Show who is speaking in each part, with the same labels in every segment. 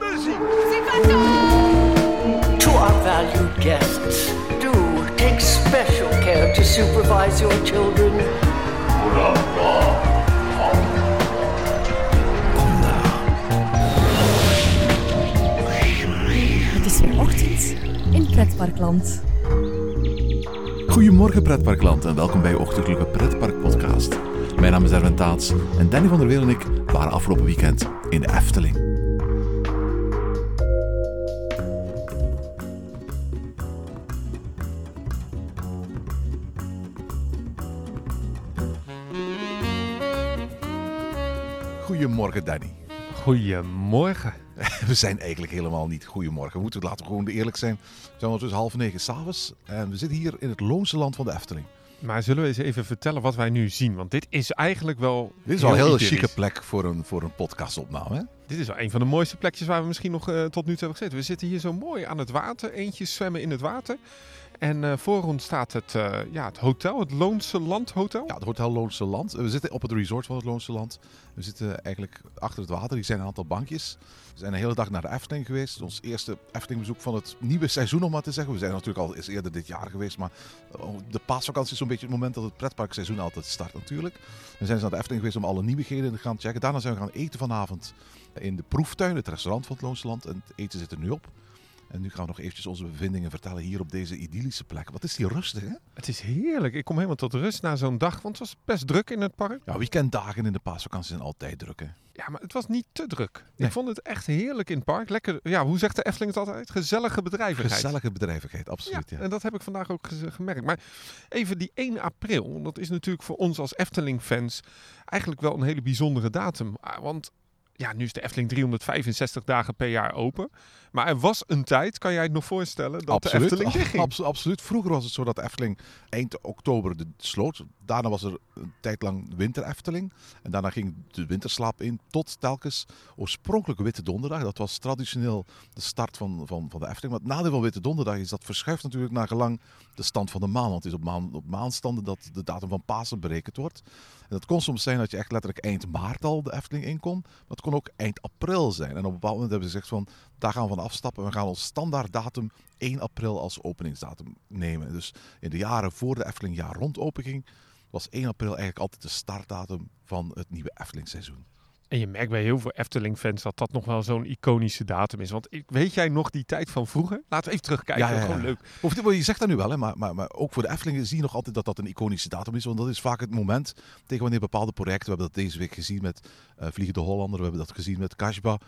Speaker 1: muziek.
Speaker 2: To our valued guests, do take special care to supervise your children.
Speaker 3: Het is weer ochtend in Pretparkland.
Speaker 4: Goedemorgen pretparkland en welkom bij je ochtendelijke pretpark podcast. Mijn naam is Erwin Taats en Danny van der Weel en ik waren afgelopen weekend in de Efteling. Goedemorgen Danny.
Speaker 5: Goedemorgen.
Speaker 4: We zijn eigenlijk helemaal niet goedemorgen. We moeten, laten we gewoon eerlijk zijn. We zijn ondertussen half negen s'avonds en we zitten hier in het loonse land van de Efteling.
Speaker 5: Maar zullen we eens even vertellen wat wij nu zien? Want dit is eigenlijk wel.
Speaker 4: Dit is wel een heel chique plek voor een, voor een podcastopname. Hè?
Speaker 5: Dit is wel een van de mooiste plekjes waar we misschien nog eh, tot nu toe hebben gezeten. We zitten hier zo mooi aan het water. Eentjes zwemmen in het water. En eh, voor ons staat het, eh, ja, het hotel, het Loonse Land Hotel.
Speaker 4: Ja, het Hotel Loonse Land. We zitten op het resort van het Loonse Land. We zitten eigenlijk achter het water. Hier zijn een aantal bankjes. We zijn de hele dag naar de Efteling geweest. Ons eerste Eftelingbezoek van het nieuwe seizoen, om maar te zeggen. We zijn natuurlijk al eens eerder dit jaar geweest. Maar oh, de paasvakantie is zo'n beetje het moment dat het pretparkseizoen altijd start natuurlijk. We zijn dus naar de Efteling geweest om alle nieuwigheden te gaan checken. Daarna zijn we gaan eten vanavond in de proeftuin, het restaurant van het Loonse Land. En het eten zit er nu op. En nu gaan we nog eventjes onze bevindingen vertellen hier op deze idyllische plek. Wat is die rustig, hè?
Speaker 5: Het is heerlijk. Ik kom helemaal tot rust na zo'n dag. Want het was best druk in het park.
Speaker 4: Ja, weekenddagen in de paasvakantie zijn altijd druk, hè?
Speaker 5: Ja, maar het was niet te druk.
Speaker 4: Nee.
Speaker 5: Ik vond het echt heerlijk in het park. Lekker, ja, hoe zegt de Efteling het altijd? Gezellige bedrijvigheid.
Speaker 4: Gezellige bedrijvigheid, absoluut. Ja,
Speaker 5: Ja, en dat heb ik vandaag ook ge- gemerkt. Maar even die 1 april, dat is natuurlijk voor ons als Efteling-fans eigenlijk wel een hele bijzondere datum. Ah, Want ja, nu is de Efteling 365 dagen per jaar open. Maar er was een tijd, kan jij het nog voorstellen, dat de Efteling dichtging?
Speaker 4: Abs- absoluut. Vroeger was het zo dat de Efteling eind oktober de sloot. Daarna was er een tijd lang winter Efteling. En daarna ging de winterslaap in tot telkens oorspronkelijk Witte Donderdag. Dat was traditioneel de start van, van, van de Efteling. Maar het nadeel van Witte Donderdag is dat verschuift natuurlijk naar gelang de stand van de maan. Want het is op, maan, op maanstanden dat de datum van Pasen berekend wordt. En dat kon soms zijn dat je echt letterlijk eind maart al de Efteling inkom. Maar het kon ook eind april zijn. En op een bepaald moment hebben ze gezegd van, daar gaan we van afstappen. We gaan ons standaard datum 1 april als openingsdatum nemen. Dus in de jaren voor de Efteling jaar rond openging, was 1 april eigenlijk altijd de startdatum van het nieuwe Efteling seizoen.
Speaker 5: En je merkt bij heel veel Efteling-fans dat dat nog wel zo'n iconische datum is. Want weet jij nog die tijd van vroeger? Laten we even terugkijken.
Speaker 4: Ja, ja, ja.
Speaker 5: Gewoon leuk.
Speaker 4: Of, je zegt dat nu wel, hè, maar, maar, maar ook voor de Efteling zie je nog altijd dat dat een iconische datum is. Want dat is vaak het moment tegen wanneer bepaalde projecten, we hebben dat deze week gezien met eh Vliegende Hollander, we hebben dat gezien met Kashba,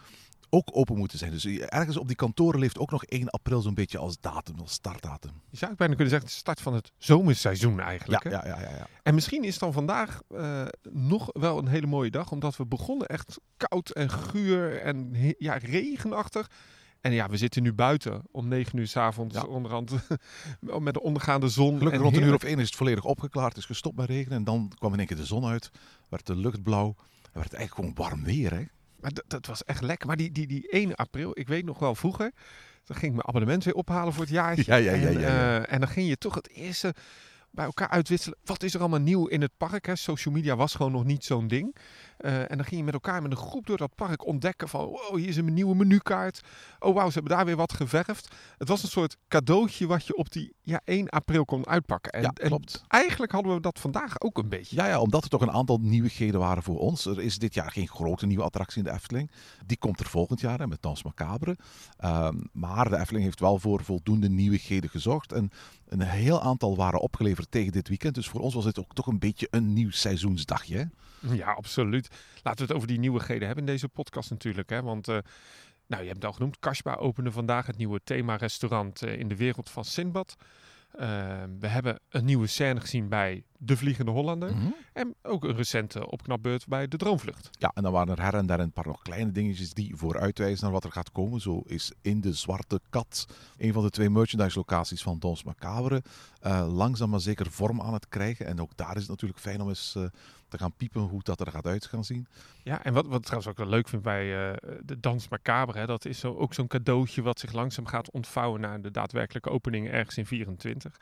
Speaker 4: ook open moeten zijn. Dus ergens op die kantoren leeft ook nog 1 april zo'n beetje als datum, als startdatum.
Speaker 5: Je zou ook bijna kunnen zeggen, de start van het zomerseizoen eigenlijk.
Speaker 4: Ja, ja, ja, ja, ja.
Speaker 5: En misschien is dan vandaag eh, nog wel een hele mooie dag, omdat we begonnen echt koud en guur en ja, regenachtig. En ja, we zitten nu buiten om negen uur s'avonds
Speaker 4: Ja.
Speaker 5: onderhand met de ondergaande zon.
Speaker 4: Gelukkig
Speaker 5: en
Speaker 4: rond een uur of één is het volledig opgeklaard. Het is gestopt met regenen. En dan kwam in één keer de zon uit. Werd de lucht blauw. En werd het eigenlijk gewoon warm weer. Hè?
Speaker 5: Maar dat, dat was echt lekker. Maar die, die, die 1 april, ik weet nog wel vroeger, dan ging ik mijn abonnement weer ophalen voor het jaar.
Speaker 4: Ja, ja, ja,
Speaker 5: En, eh, en dan ging je toch het eerste bij elkaar uitwisselen. Wat is er allemaal nieuw in het park? Hè? Social media was gewoon nog niet zo'n ding. Eh, en dan ging je met elkaar met een groep door dat park ontdekken van... Wow, hier is een nieuwe menukaart. Oh wauw, ze hebben daar weer wat geverfd. Het was een soort cadeautje wat je op die ja, 1 april kon uitpakken. En,
Speaker 4: Ja,
Speaker 5: en
Speaker 4: klopt.
Speaker 5: eigenlijk hadden we dat vandaag ook een beetje.
Speaker 4: Ja, ja, omdat er toch een aantal nieuwigheden waren voor ons. Er is dit jaar geen grote nieuwe attractie in de Efteling. Die komt er volgend jaar hè, met Dans Macabre. Ehm, maar de Efteling heeft wel voor voldoende nieuwigheden gezorgd. En een heel aantal waren opgeleverd tegen dit weekend. Dus voor ons was dit ook toch een beetje een nieuw seizoensdagje. hè?
Speaker 5: Ja, absoluut. Laten we het over die nieuwigheden hebben in deze podcast natuurlijk. Hè? Want eh, nou, je hebt het al genoemd. Kashba opende vandaag het nieuwe thema-restaurant eh, in de wereld van Sinbad. Eh, we hebben een nieuwe scène gezien bij De Vliegende Hollander.
Speaker 4: Mhm.
Speaker 5: En ook een recente opknapbeurt bij De Droomvlucht.
Speaker 4: Ja, en dan waren er her en daar een paar nog kleine dingetjes die vooruitwijzen naar wat er gaat komen. Zo is in de Zwarte Kat, een van de twee merchandise locaties van Dons Macabre, eh, langzaam maar zeker vorm aan het krijgen. En ook daar is het natuurlijk fijn om eens eh, gaan piepen hoe dat er gaat uit gaan zien.
Speaker 5: Ja, en wat, wat trouwens ook wel leuk vind bij eh, de Dans Macabre, hè, dat is zo, ook zo'n cadeautje wat zich langzaam gaat ontvouwen naar de daadwerkelijke opening ergens in 24.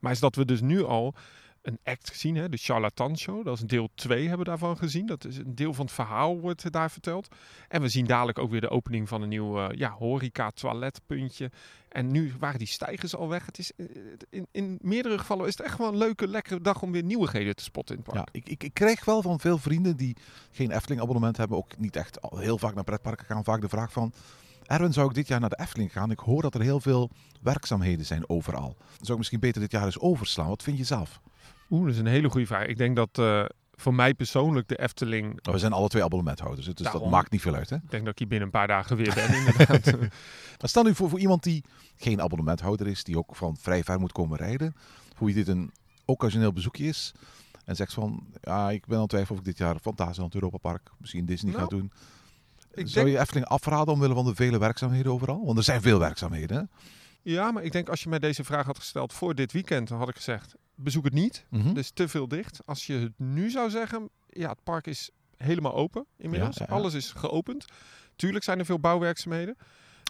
Speaker 5: Maar is dat we dus nu al een act gezien, hè? de Charlatan Show. Dat is deel 2 hebben we daarvan gezien. Dat is een deel van het verhaal wordt daar verteld. En we zien dadelijk ook weer de opening van een nieuw uh, ja, horeca-toiletpuntje. En nu waren die stijgers al weg. Het is, uh, in, in meerdere gevallen is het echt wel een leuke, lekkere dag om weer nieuwigheden te spotten in het park.
Speaker 4: Ja, ik, ik, ik krijg wel van veel vrienden die geen Efteling-abonnement hebben, ook niet echt al heel vaak naar pretparken gaan, vaak de vraag van... Erwin, zou ik dit jaar naar de Efteling gaan? Ik hoor dat er heel veel werkzaamheden zijn overal. Zou ik misschien beter dit jaar eens overslaan? Wat vind je zelf?
Speaker 5: Oeh, dat is een hele goede vraag. Ik denk dat uh, voor mij persoonlijk de Efteling...
Speaker 4: Nou, we zijn alle twee abonnementhouders, dus Daarom, dat maakt niet veel uit. Hè?
Speaker 5: Ik denk dat ik hier binnen een paar dagen weer ben, inderdaad.
Speaker 4: maar stel nu voor, voor iemand die geen abonnementhouder is, die ook van vrij ver moet komen rijden, voor wie dit een occasioneel bezoekje is, en zegt van, ja, ik ben aan het twijfelen of ik dit jaar Fantasieland Europa Park, misschien Disney nou, ga doen. Ik Zou denk... je Efteling afraden omwille van de vele werkzaamheden overal? Want er zijn veel werkzaamheden. Hè?
Speaker 5: Ja, maar ik denk als je mij deze vraag had gesteld voor dit weekend, dan had ik gezegd, bezoek het niet. Mm -hmm. Dus te veel dicht. Als je het nu zou zeggen, ja, het park is helemaal open inmiddels. Ja, ja, ja. Alles is geopend. Tuurlijk zijn er veel bouwwerkzaamheden.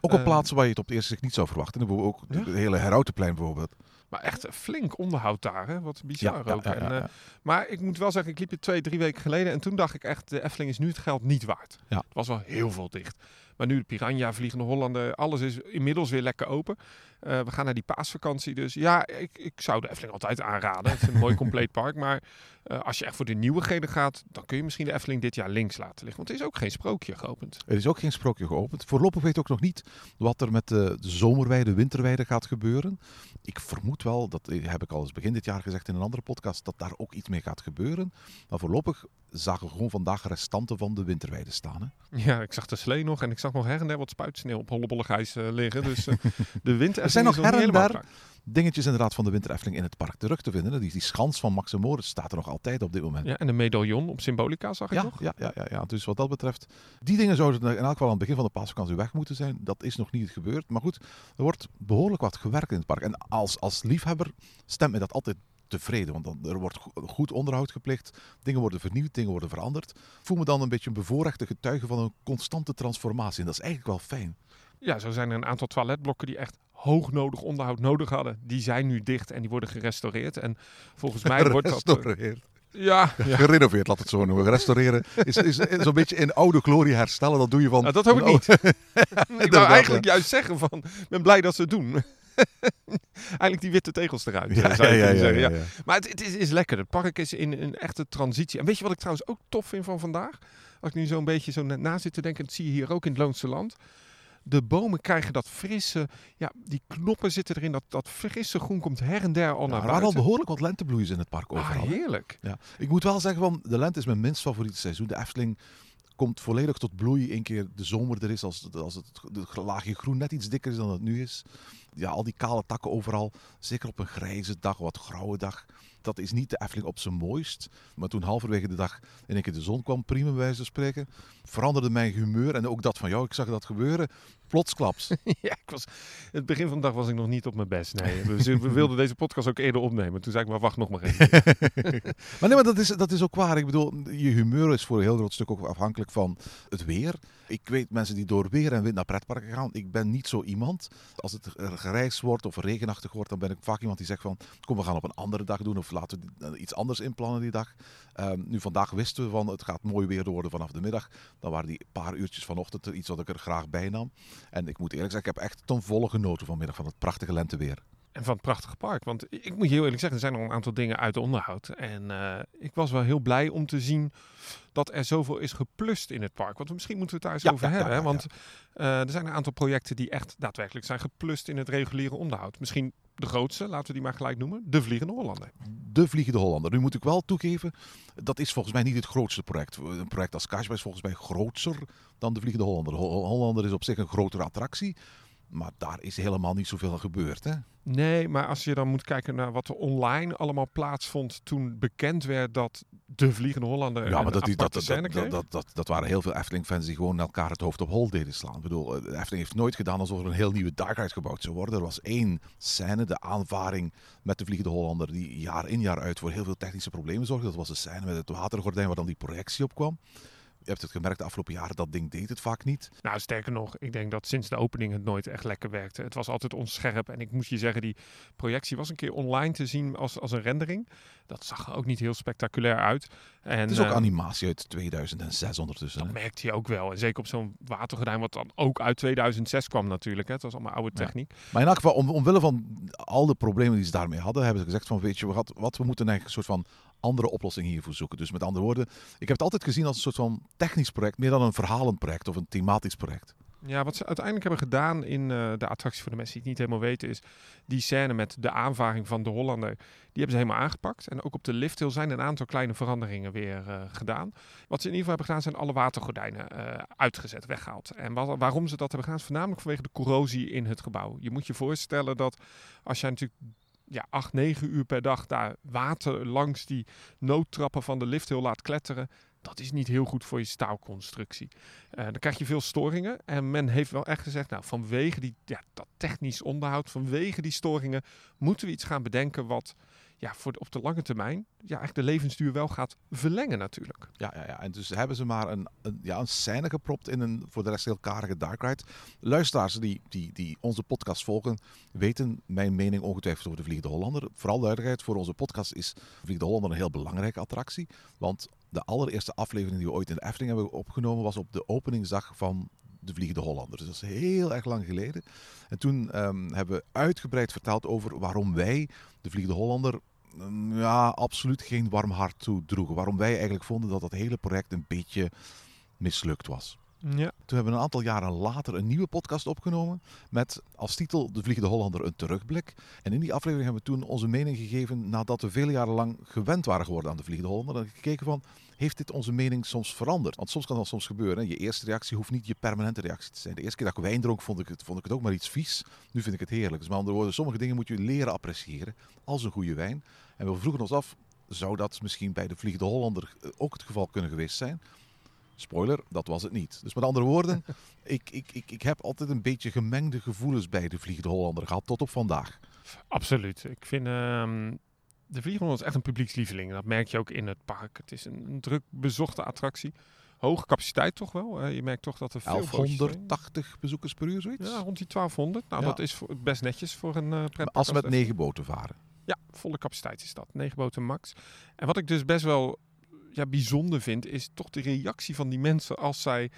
Speaker 4: Ook op uh, plaatsen waar je het op het eerste zicht niet zou verwachten. Ook het hele Herautenplein bijvoorbeeld.
Speaker 5: Maar echt flink onderhoud daar, hè? wat bizar ook. En, uh, maar ik moet wel zeggen, ik liep je twee, drie weken geleden en toen dacht ik echt, de Efteling is nu het geld niet waard. Het was wel heel veel dicht. Maar nu de Piranha, Vliegende Hollander, alles is inmiddels weer lekker open. Uh, we gaan naar die paasvakantie. Dus ja, ik, ik zou de Efteling altijd aanraden. Het is een mooi compleet park. Maar uh, als je echt voor de nieuwigheden gaat, dan kun je misschien de Efteling dit jaar links laten liggen. Want er is ook geen sprookje geopend.
Speaker 4: Er is ook geen sprookje geopend. Voorlopig weet ik ook nog niet wat er met de, de zomerweide, winterweide gaat gebeuren. Ik vermoed wel, dat heb ik al eens begin dit jaar gezegd in een andere podcast, dat daar ook iets mee gaat gebeuren. Maar voorlopig zagen we gewoon vandaag restanten van de winterweide staan. Hè?
Speaker 5: Ja, ik zag de slee nog en ik zag nog her en der wat spuitsneeuw op hollebollig ijs uh, liggen. Dus uh, de winter
Speaker 4: er zijn nog her en dingetjes inderdaad van de Winter Efteling in het park terug te vinden. Die, die schans van Max en Moritz staat er nog altijd op dit moment.
Speaker 5: Ja, en de medaillon op Symbolica zag ik
Speaker 4: ja,
Speaker 5: nog.
Speaker 4: Ja, ja, ja, ja, dus wat dat betreft, die dingen zouden in elk geval aan het begin van de paasvakantie weg moeten zijn. Dat is nog niet gebeurd. Maar goed, er wordt behoorlijk wat gewerkt in het park. En als, als liefhebber stemt mij dat altijd tevreden. Want dan, er wordt goed onderhoud gepleegd, dingen worden vernieuwd, dingen worden veranderd. Voel me dan een beetje een bevoorrechte getuige van een constante transformatie. En dat is eigenlijk wel fijn.
Speaker 5: Ja, zo zijn er een aantal toiletblokken die echt hoognodig onderhoud nodig hadden. Die zijn nu dicht en die worden gerestaureerd. En volgens mij wordt dat...
Speaker 4: Gerestaureerd.
Speaker 5: Ja,
Speaker 4: ja, gerenoveerd, laat het zo noemen. Restaureren is, is, is zo'n beetje in oude glorie herstellen. Dat doe je van.
Speaker 5: Nou, dat hoop ik niet. ik wou eigenlijk juist zeggen van, ik ben blij dat ze het doen. eigenlijk die witte tegels eruit.
Speaker 4: Ja, zou ja, ja, ja,
Speaker 5: Maar het, het is, is, lekker. Het park is in een echte transitie. En weet je wat ik trouwens ook tof vind van vandaag? Als ik nu zo'n beetje zo na zit te denken, dat zie je hier ook in het Loonse Land de bomen krijgen dat frisse, ja, die knoppen zitten erin, dat, dat frisse groen komt her en der al
Speaker 4: ja,
Speaker 5: naar
Speaker 4: er waren al behoorlijk wat lentebloeiers in het park
Speaker 5: ah,
Speaker 4: overal.
Speaker 5: heerlijk.
Speaker 4: Ja. Ik moet wel zeggen, van, de lente is mijn minst favoriete seizoen. De Efteling komt volledig tot bloei één keer de zomer er is, als, als het de laagje groen net iets dikker is dan het nu is. Ja, al die kale takken overal, zeker op een grijze dag, wat grauwe dag. Dat is niet de Efteling op zijn mooist. Maar toen halverwege de dag in één keer de zon kwam, prima wijze van spreken, veranderde mijn humeur. En ook dat van jou, ik zag dat gebeuren, plotsklaps.
Speaker 5: ja, ik was, het begin van de dag was ik nog niet op mijn best. Nee, we, we wilden deze podcast ook eerder opnemen. Toen zei ik maar, wacht nog maar even.
Speaker 4: maar nee, maar dat is, dat is ook waar. Ik bedoel, je humeur is voor een heel groot stuk ook afhankelijk van het weer. Ik weet mensen die door weer en wind naar pretparken gaan. Ik ben niet zo iemand. Als het gereisd wordt of regenachtig wordt, dan ben ik vaak iemand die zegt van, kom we gaan op een andere dag doen of laten we iets anders inplannen die dag. Um, nu vandaag wisten we van, het gaat mooi weer worden vanaf de middag. Dan waren die paar uurtjes vanochtend iets wat ik er graag bij nam. En ik moet eerlijk zeggen, ik heb echt ten volle genoten vanmiddag van het prachtige lenteweer.
Speaker 5: En van het prachtige park. Want ik moet je heel eerlijk zeggen, er zijn nog een aantal dingen uit de onderhoud. En uh, ik was wel heel blij om te zien dat er zoveel is geplust in het park. Want misschien moeten we het daar eens ja, over ja, hebben. Ja, want uh, er zijn een aantal projecten die echt daadwerkelijk zijn geplust in het reguliere onderhoud. Misschien de grootste, laten we die maar gelijk noemen, de Vliegende Hollander.
Speaker 4: De Vliegende Hollander. Nu moet ik wel toegeven, dat is volgens mij niet het grootste project. Een project als Cashback is volgens mij groter dan de Vliegende Hollander. De Hollander is op zich een grotere attractie. Maar daar is helemaal niet zoveel gebeurd, hè?
Speaker 5: Nee, maar als je dan moet kijken naar wat er online allemaal plaatsvond toen bekend werd dat de Vliegende Hollander
Speaker 4: Ja, maar dat, dat, dat, dat, dat, waren heel veel Efteling-fans die gewoon elkaar het hoofd op hol deden slaan. Ik bedoel, de Efteling heeft nooit gedaan alsof er een heel nieuwe dark gebouwd zou worden. Er was één scène, de aanvaring met de Vliegende Hollander, die jaar in jaar uit voor heel veel technische problemen zorgde. Dat was de scène met het watergordijn waar dan die projectie op kwam Je hebt het gemerkt de afgelopen jaren, dat ding deed het vaak niet.
Speaker 5: Nou, sterker nog, ik denk dat sinds de opening het nooit echt lekker werkte. Het was altijd onscherp. En ik moet je zeggen, die projectie was een keer online te zien als, als een rendering. Dat zag er ook niet heel spectaculair uit. En,
Speaker 4: Het is ook
Speaker 5: eh,
Speaker 4: animatie uit 2006 ondertussen.
Speaker 5: Dat
Speaker 4: hè.
Speaker 5: merkte je ook wel. En zeker op zo'n watergordijn, wat dan ook uit 2006 kwam natuurlijk. Hè. Het was allemaal oude
Speaker 4: Ja.
Speaker 5: techniek.
Speaker 4: Maar in elk geval, om, omwille van al de problemen die ze daarmee hadden, hebben ze gezegd van, weet je wat, wat we moeten eigenlijk een soort van andere oplossing hiervoor zoeken. Dus met andere woorden, ik heb het altijd gezien als een soort van technisch project, meer dan een verhalend project of een thematisch project.
Speaker 5: Ja, wat ze uiteindelijk hebben gedaan in eh, de attractie voor de mensen die het niet helemaal weten, is die scène met de aanvaring van de Hollander. Die hebben ze helemaal aangepakt. En ook op de lifthill zijn een aantal kleine veranderingen weer eh, gedaan. Wat ze in ieder geval hebben gedaan, zijn alle watergordijnen eh, uitgezet, weggehaald. En wa- waarom ze dat hebben gedaan, is voornamelijk vanwege de corrosie in het gebouw. Je moet je voorstellen dat als jij natuurlijk ja, 8, 9 uur per dag daar water langs die noodtrappen van de lifthill laat kletteren. Dat is niet heel goed voor je staalconstructie. Eh, dan krijg je veel storingen. En men heeft wel echt gezegd, nou, vanwege die, ja, dat technisch onderhoud, vanwege die storingen, moeten we iets gaan bedenken wat ja, voor op de lange termijn ja, echt de levensduur wel gaat verlengen natuurlijk.
Speaker 4: Ja, ja, ja. En dus hebben ze maar een, een, ja, een scène gepropt in een voor de rest heel karige dark ride. Luisteraars die, die, die onze podcast volgen, weten mijn mening ongetwijfeld over de Vliegende Hollander. Vooral duidelijkheid, voor onze podcast is de Vliegende Hollander een heel belangrijke attractie. Want de allereerste aflevering die we ooit in de Efteling hebben opgenomen was op de openingsdag van de Vliegende Hollander. Dus dat is heel erg lang geleden. En toen ehm, hebben we uitgebreid verteld over waarom wij de Vliegende Hollander ja, absoluut geen warm hart toedroegen. Waarom wij eigenlijk vonden dat dat hele project een beetje mislukt was.
Speaker 5: Ja.
Speaker 4: Toen hebben we een aantal jaren later een nieuwe podcast opgenomen met als titel De Vliegende Hollander een terugblik. En in die aflevering hebben we toen onze mening gegeven nadat we vele jaren lang gewend waren geworden aan De Vliegende Hollander. En gekeken van, heeft dit onze mening soms veranderd? Want soms kan dat soms gebeuren. hè. Je eerste reactie hoeft niet je permanente reactie te zijn. De eerste keer dat ik wijn dronk vond ik het, vond ik het ook maar iets vies. Nu vind ik het heerlijk. Dus met andere woorden, sommige dingen moet je leren appreciëren als een goede wijn. En we vroegen ons af, zou dat misschien bij De Vliegende Hollander eh, ook het geval kunnen geweest zijn? Spoiler, dat was het niet. Dus met andere woorden, ik, ik, ik, ik heb altijd een beetje gemengde gevoelens bij de Vliegende Hollander gehad, tot op vandaag.
Speaker 5: Absoluut. Ik vind ehm, de Vliegende is echt een publiekslieveling. Dat merk je ook in het park. Het is een, een druk bezochte attractie. Hoge capaciteit toch wel. Je merkt toch dat er veel bootjes zijn.
Speaker 4: 1180 bezoekers per uur, zoiets?
Speaker 5: Ja, rond die 1200. Nou,
Speaker 4: Ja.
Speaker 5: dat is best netjes voor een pretpark
Speaker 4: als ze met negen boten varen.
Speaker 5: Ja, volle capaciteit is dat. 9 boten max. En wat ik dus best wel ja, bijzonder vind, is toch de reactie van die mensen als zij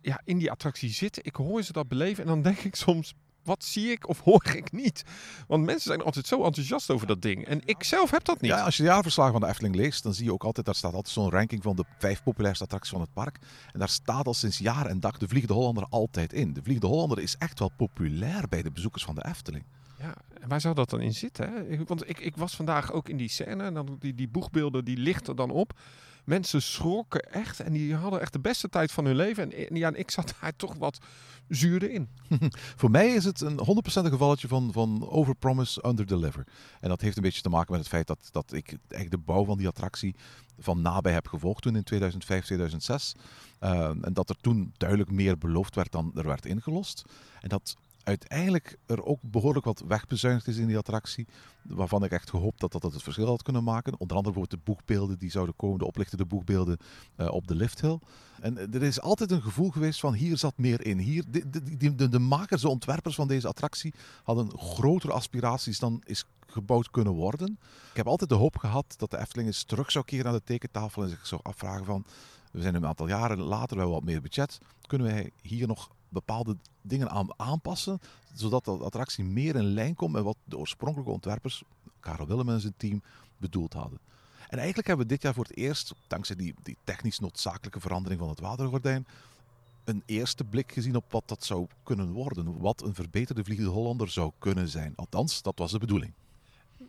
Speaker 5: ja, in die attractie zitten. Ik hoor ze dat beleven en dan denk ik soms, wat zie ik of hoor ik niet? Want mensen zijn altijd zo enthousiast over dat ding. En ik zelf heb dat niet.
Speaker 4: Ja, als je de jaarverslagen van de Efteling leest, dan zie je ook altijd, daar staat altijd zo'n ranking van de vijf populairste attracties van het park. En daar staat al sinds jaar en dag de Vliegende Hollander altijd in. De Vliegende Hollander is echt wel populair bij de bezoekers van de Efteling.
Speaker 5: Ja, en waar zou dat dan in zitten? Hè? Want ik, ik was vandaag ook in die scène en dan die, die boegbeelden die lichten dan op. Mensen schrokken echt en die hadden echt de beste tijd van hun leven. En, en ja, en ik zat daar toch wat zuurder in.
Speaker 4: Voor mij is het een 100% een gevalletje van, van overpromise, underdeliver. En dat heeft een beetje te maken met het feit dat, dat ik eigenlijk de bouw van die attractie van nabij heb gevolgd toen in 2005, 2006. Eh, en dat er toen duidelijk meer beloofd werd dan er werd ingelost. En dat uiteindelijk er ook behoorlijk wat wegbezuinigd is in die attractie. Waarvan ik echt gehoopt dat dat het verschil had kunnen maken. Onder andere bijvoorbeeld de boegbeelden die zouden komen, de oplichtende boegbeelden eh, op de lifthill. En eh, er is altijd een gevoel geweest van hier zat meer in. Hier, de, de, de, de, de makers, de ontwerpers van deze attractie hadden grotere aspiraties dan is gebouwd kunnen worden. Ik heb altijd de hoop gehad dat de Efteling eens terug zou keren naar de tekentafel en zich zou afvragen van we zijn een aantal jaren later, we hebben wat meer budget. Kunnen wij hier nog bepaalde dingen aan aanpassen, zodat de attractie meer in lijn komt met wat de oorspronkelijke ontwerpers, Karel Willem en zijn team, bedoeld hadden. En eigenlijk hebben we dit jaar voor het eerst, dankzij die, die technisch noodzakelijke verandering van het watergordijn, een eerste blik gezien op wat dat zou kunnen worden. Wat een verbeterde Vliegende Hollander zou kunnen zijn. Althans, dat was de bedoeling.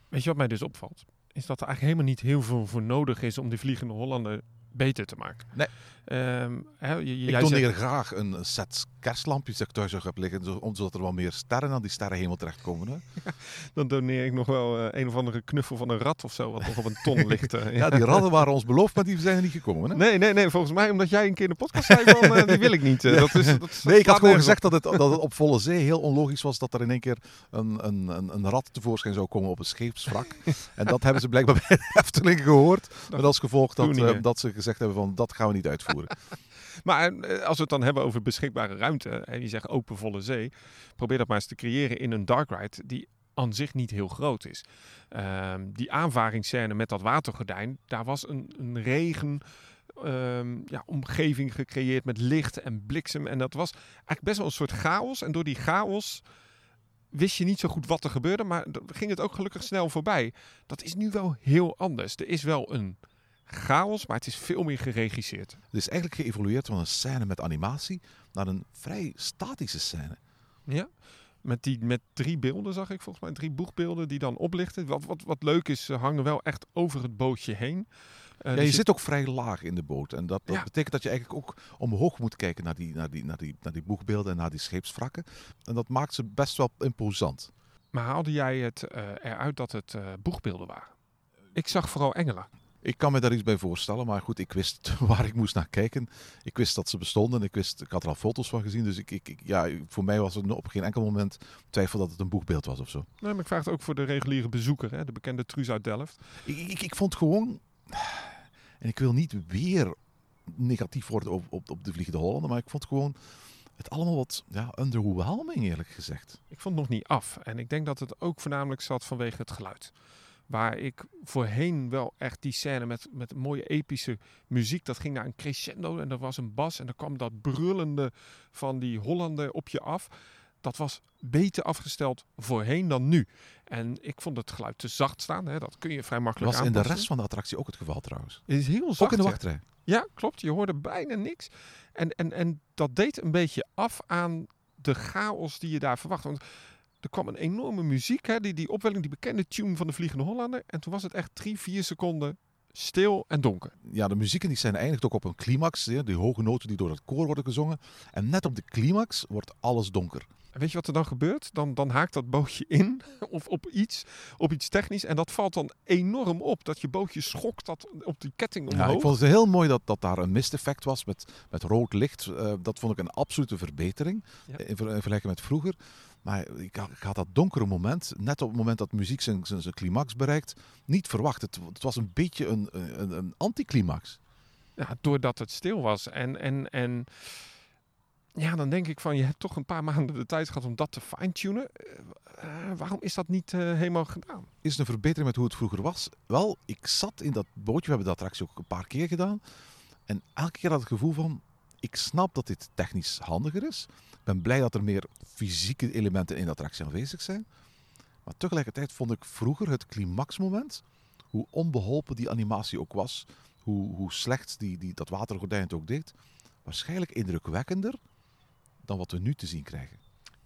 Speaker 5: Weet je wat mij dus opvalt? Is dat er eigenlijk helemaal niet heel veel voor nodig is om die Vliegende Hollander beter te maken.
Speaker 4: Nee.
Speaker 5: Ehm, je,
Speaker 4: Ik doneer
Speaker 5: zegt-
Speaker 4: graag een set kerstlampjes dat ik thuis heb liggen, zo- om- zodat er wat meer sterren aan die sterrenhemel terechtkomen. Hè?
Speaker 5: Dan doneer ik nog wel eh, een of andere knuffel van een rat of zo, wat nog op een ton ligt. eh.
Speaker 4: Ja, die radden waren ons beloofd, maar die zijn er niet gekomen. Hè?
Speaker 5: Nee, nee, nee. Volgens mij omdat jij een keer in de podcast zei van, eh, die wil ik niet. Dat is, dat,
Speaker 4: Nee, ik had gewoon gezegd dat het, dat het op volle zee heel onlogisch was dat er in één keer een, een, een, een rat tevoorschijn zou komen op een scheepswrak. en dat hebben ze blijkbaar bij de Efteling gehoord. Met als gevolg dat, dat ze gezegd hebben van dat gaan we niet uitvoeren.
Speaker 5: Maar eh, als we het dan hebben over beschikbare ruimte, en je zegt open volle zee, probeer dat maar eens te creëren in een dark ride die aan zich niet heel groot is. Ehm, die aanvaringsscène met dat watergordijn, daar was een, een regen ehm, ja, omgeving gecreëerd met licht en bliksem. En dat was eigenlijk best wel een soort chaos. En door die chaos wist je niet zo goed wat er gebeurde, maar ging het ook gelukkig snel voorbij. Dat is nu wel heel anders. Er is wel een chaos, maar het is veel meer geregisseerd.
Speaker 4: Het is eigenlijk geëvolueerd van een scène met animatie naar een vrij statische scène.
Speaker 5: Ja. Met, die, met drie beelden zag ik volgens mij, drie boegbeelden die dan oplichten. Wat, wat, wat leuk is, ze hangen wel echt over het bootje heen. Eh,
Speaker 4: Ja,
Speaker 5: er
Speaker 4: je
Speaker 5: zit-
Speaker 4: zit ook vrij laag in de boot. En dat, dat
Speaker 5: Ja.
Speaker 4: betekent dat je eigenlijk ook omhoog moet kijken naar die, naar, die, naar, die, naar die boegbeelden en naar die scheepswrakken. En dat maakt ze best wel imposant.
Speaker 5: Maar haalde jij het eh, eruit dat het eh, boegbeelden waren? Ik zag vooral engelen.
Speaker 4: Ik kan me daar iets bij voorstellen, maar goed, ik wist waar ik moest naar kijken. Ik wist dat ze bestonden, ik, wist, ik had er al foto's van gezien. Dus ik, ik, ja, voor mij was er op geen enkel moment twijfel dat het een boegbeeld was of zo.
Speaker 5: Nee, maar ik vraag het ook voor de reguliere bezoeker, hè, de bekende Truus uit Delft.
Speaker 4: Ik, ik, ik vond gewoon, en ik wil niet weer negatief worden op, op, op de Vliegende Hollander, maar ik vond gewoon het allemaal wat ja, underwhelming eerlijk gezegd.
Speaker 5: Ik vond het nog niet af. En ik denk dat het ook voornamelijk zat vanwege het geluid. Waar ik voorheen wel echt die scène met, met mooie epische muziek. Dat ging naar een crescendo en er was een bas. En dan kwam dat brullende van die Hollander op je af. Dat was beter afgesteld voorheen dan nu. En ik vond het geluid te zacht staan. Hè. Dat kun je vrij makkelijk
Speaker 4: was in de rest van de attractie ook het geval trouwens.
Speaker 5: Het is heel zacht.
Speaker 4: Ook in de
Speaker 5: ja.
Speaker 4: wachtrij.
Speaker 5: Ja, klopt. Je hoorde bijna niks. En, en, en dat deed een beetje af aan de chaos die je daar verwacht. Want er kwam een enorme muziek, hè, die, die opwelling, die bekende tune van de Vliegende Hollander. En toen was het echt drie, vier seconden stil en donker.
Speaker 4: ja, de muziek in die scène eindigt ook op een climax. hè, Die hoge noten die door het koor worden gezongen. En net op de climax wordt alles donker.
Speaker 5: En weet je wat er dan gebeurt? Dan, dan haakt dat bootje in of op iets, op iets technisch. En dat valt dan enorm op. Dat je bootje schokt dat op die ketting omhoog.
Speaker 4: Ja, ik vond het heel mooi dat, dat daar een misteffect was met, met rood licht. Eh, dat vond ik een absolute verbetering
Speaker 5: Ja.
Speaker 4: in, ver- in vergelijking met vroeger. Maar ik had, ik had dat donkere moment, net op het moment dat muziek zijn, zijn, zijn climax bereikt, niet verwacht. Het, het was een beetje een, een, een anticlimax.
Speaker 5: Ja, doordat het stil was. En, en, en ja, dan denk ik van, je hebt toch een paar maanden de tijd gehad om dat te fine-tunen. Eh, eh, waarom is dat niet eh, helemaal gedaan?
Speaker 4: Is het een verbetering met hoe het vroeger was? Wel, ik zat in dat bootje, we hebben de attractie ook een paar keer gedaan. En elke keer had ik het gevoel van, ik snap dat dit technisch handiger is. Ik ben blij dat er meer fysieke elementen in de attractie aanwezig zijn. Maar tegelijkertijd vond ik vroeger het climaxmoment, hoe onbeholpen die animatie ook was, hoe, hoe slecht die, die, dat watergordijn het ook deed, waarschijnlijk indrukwekkender dan wat we nu te zien krijgen.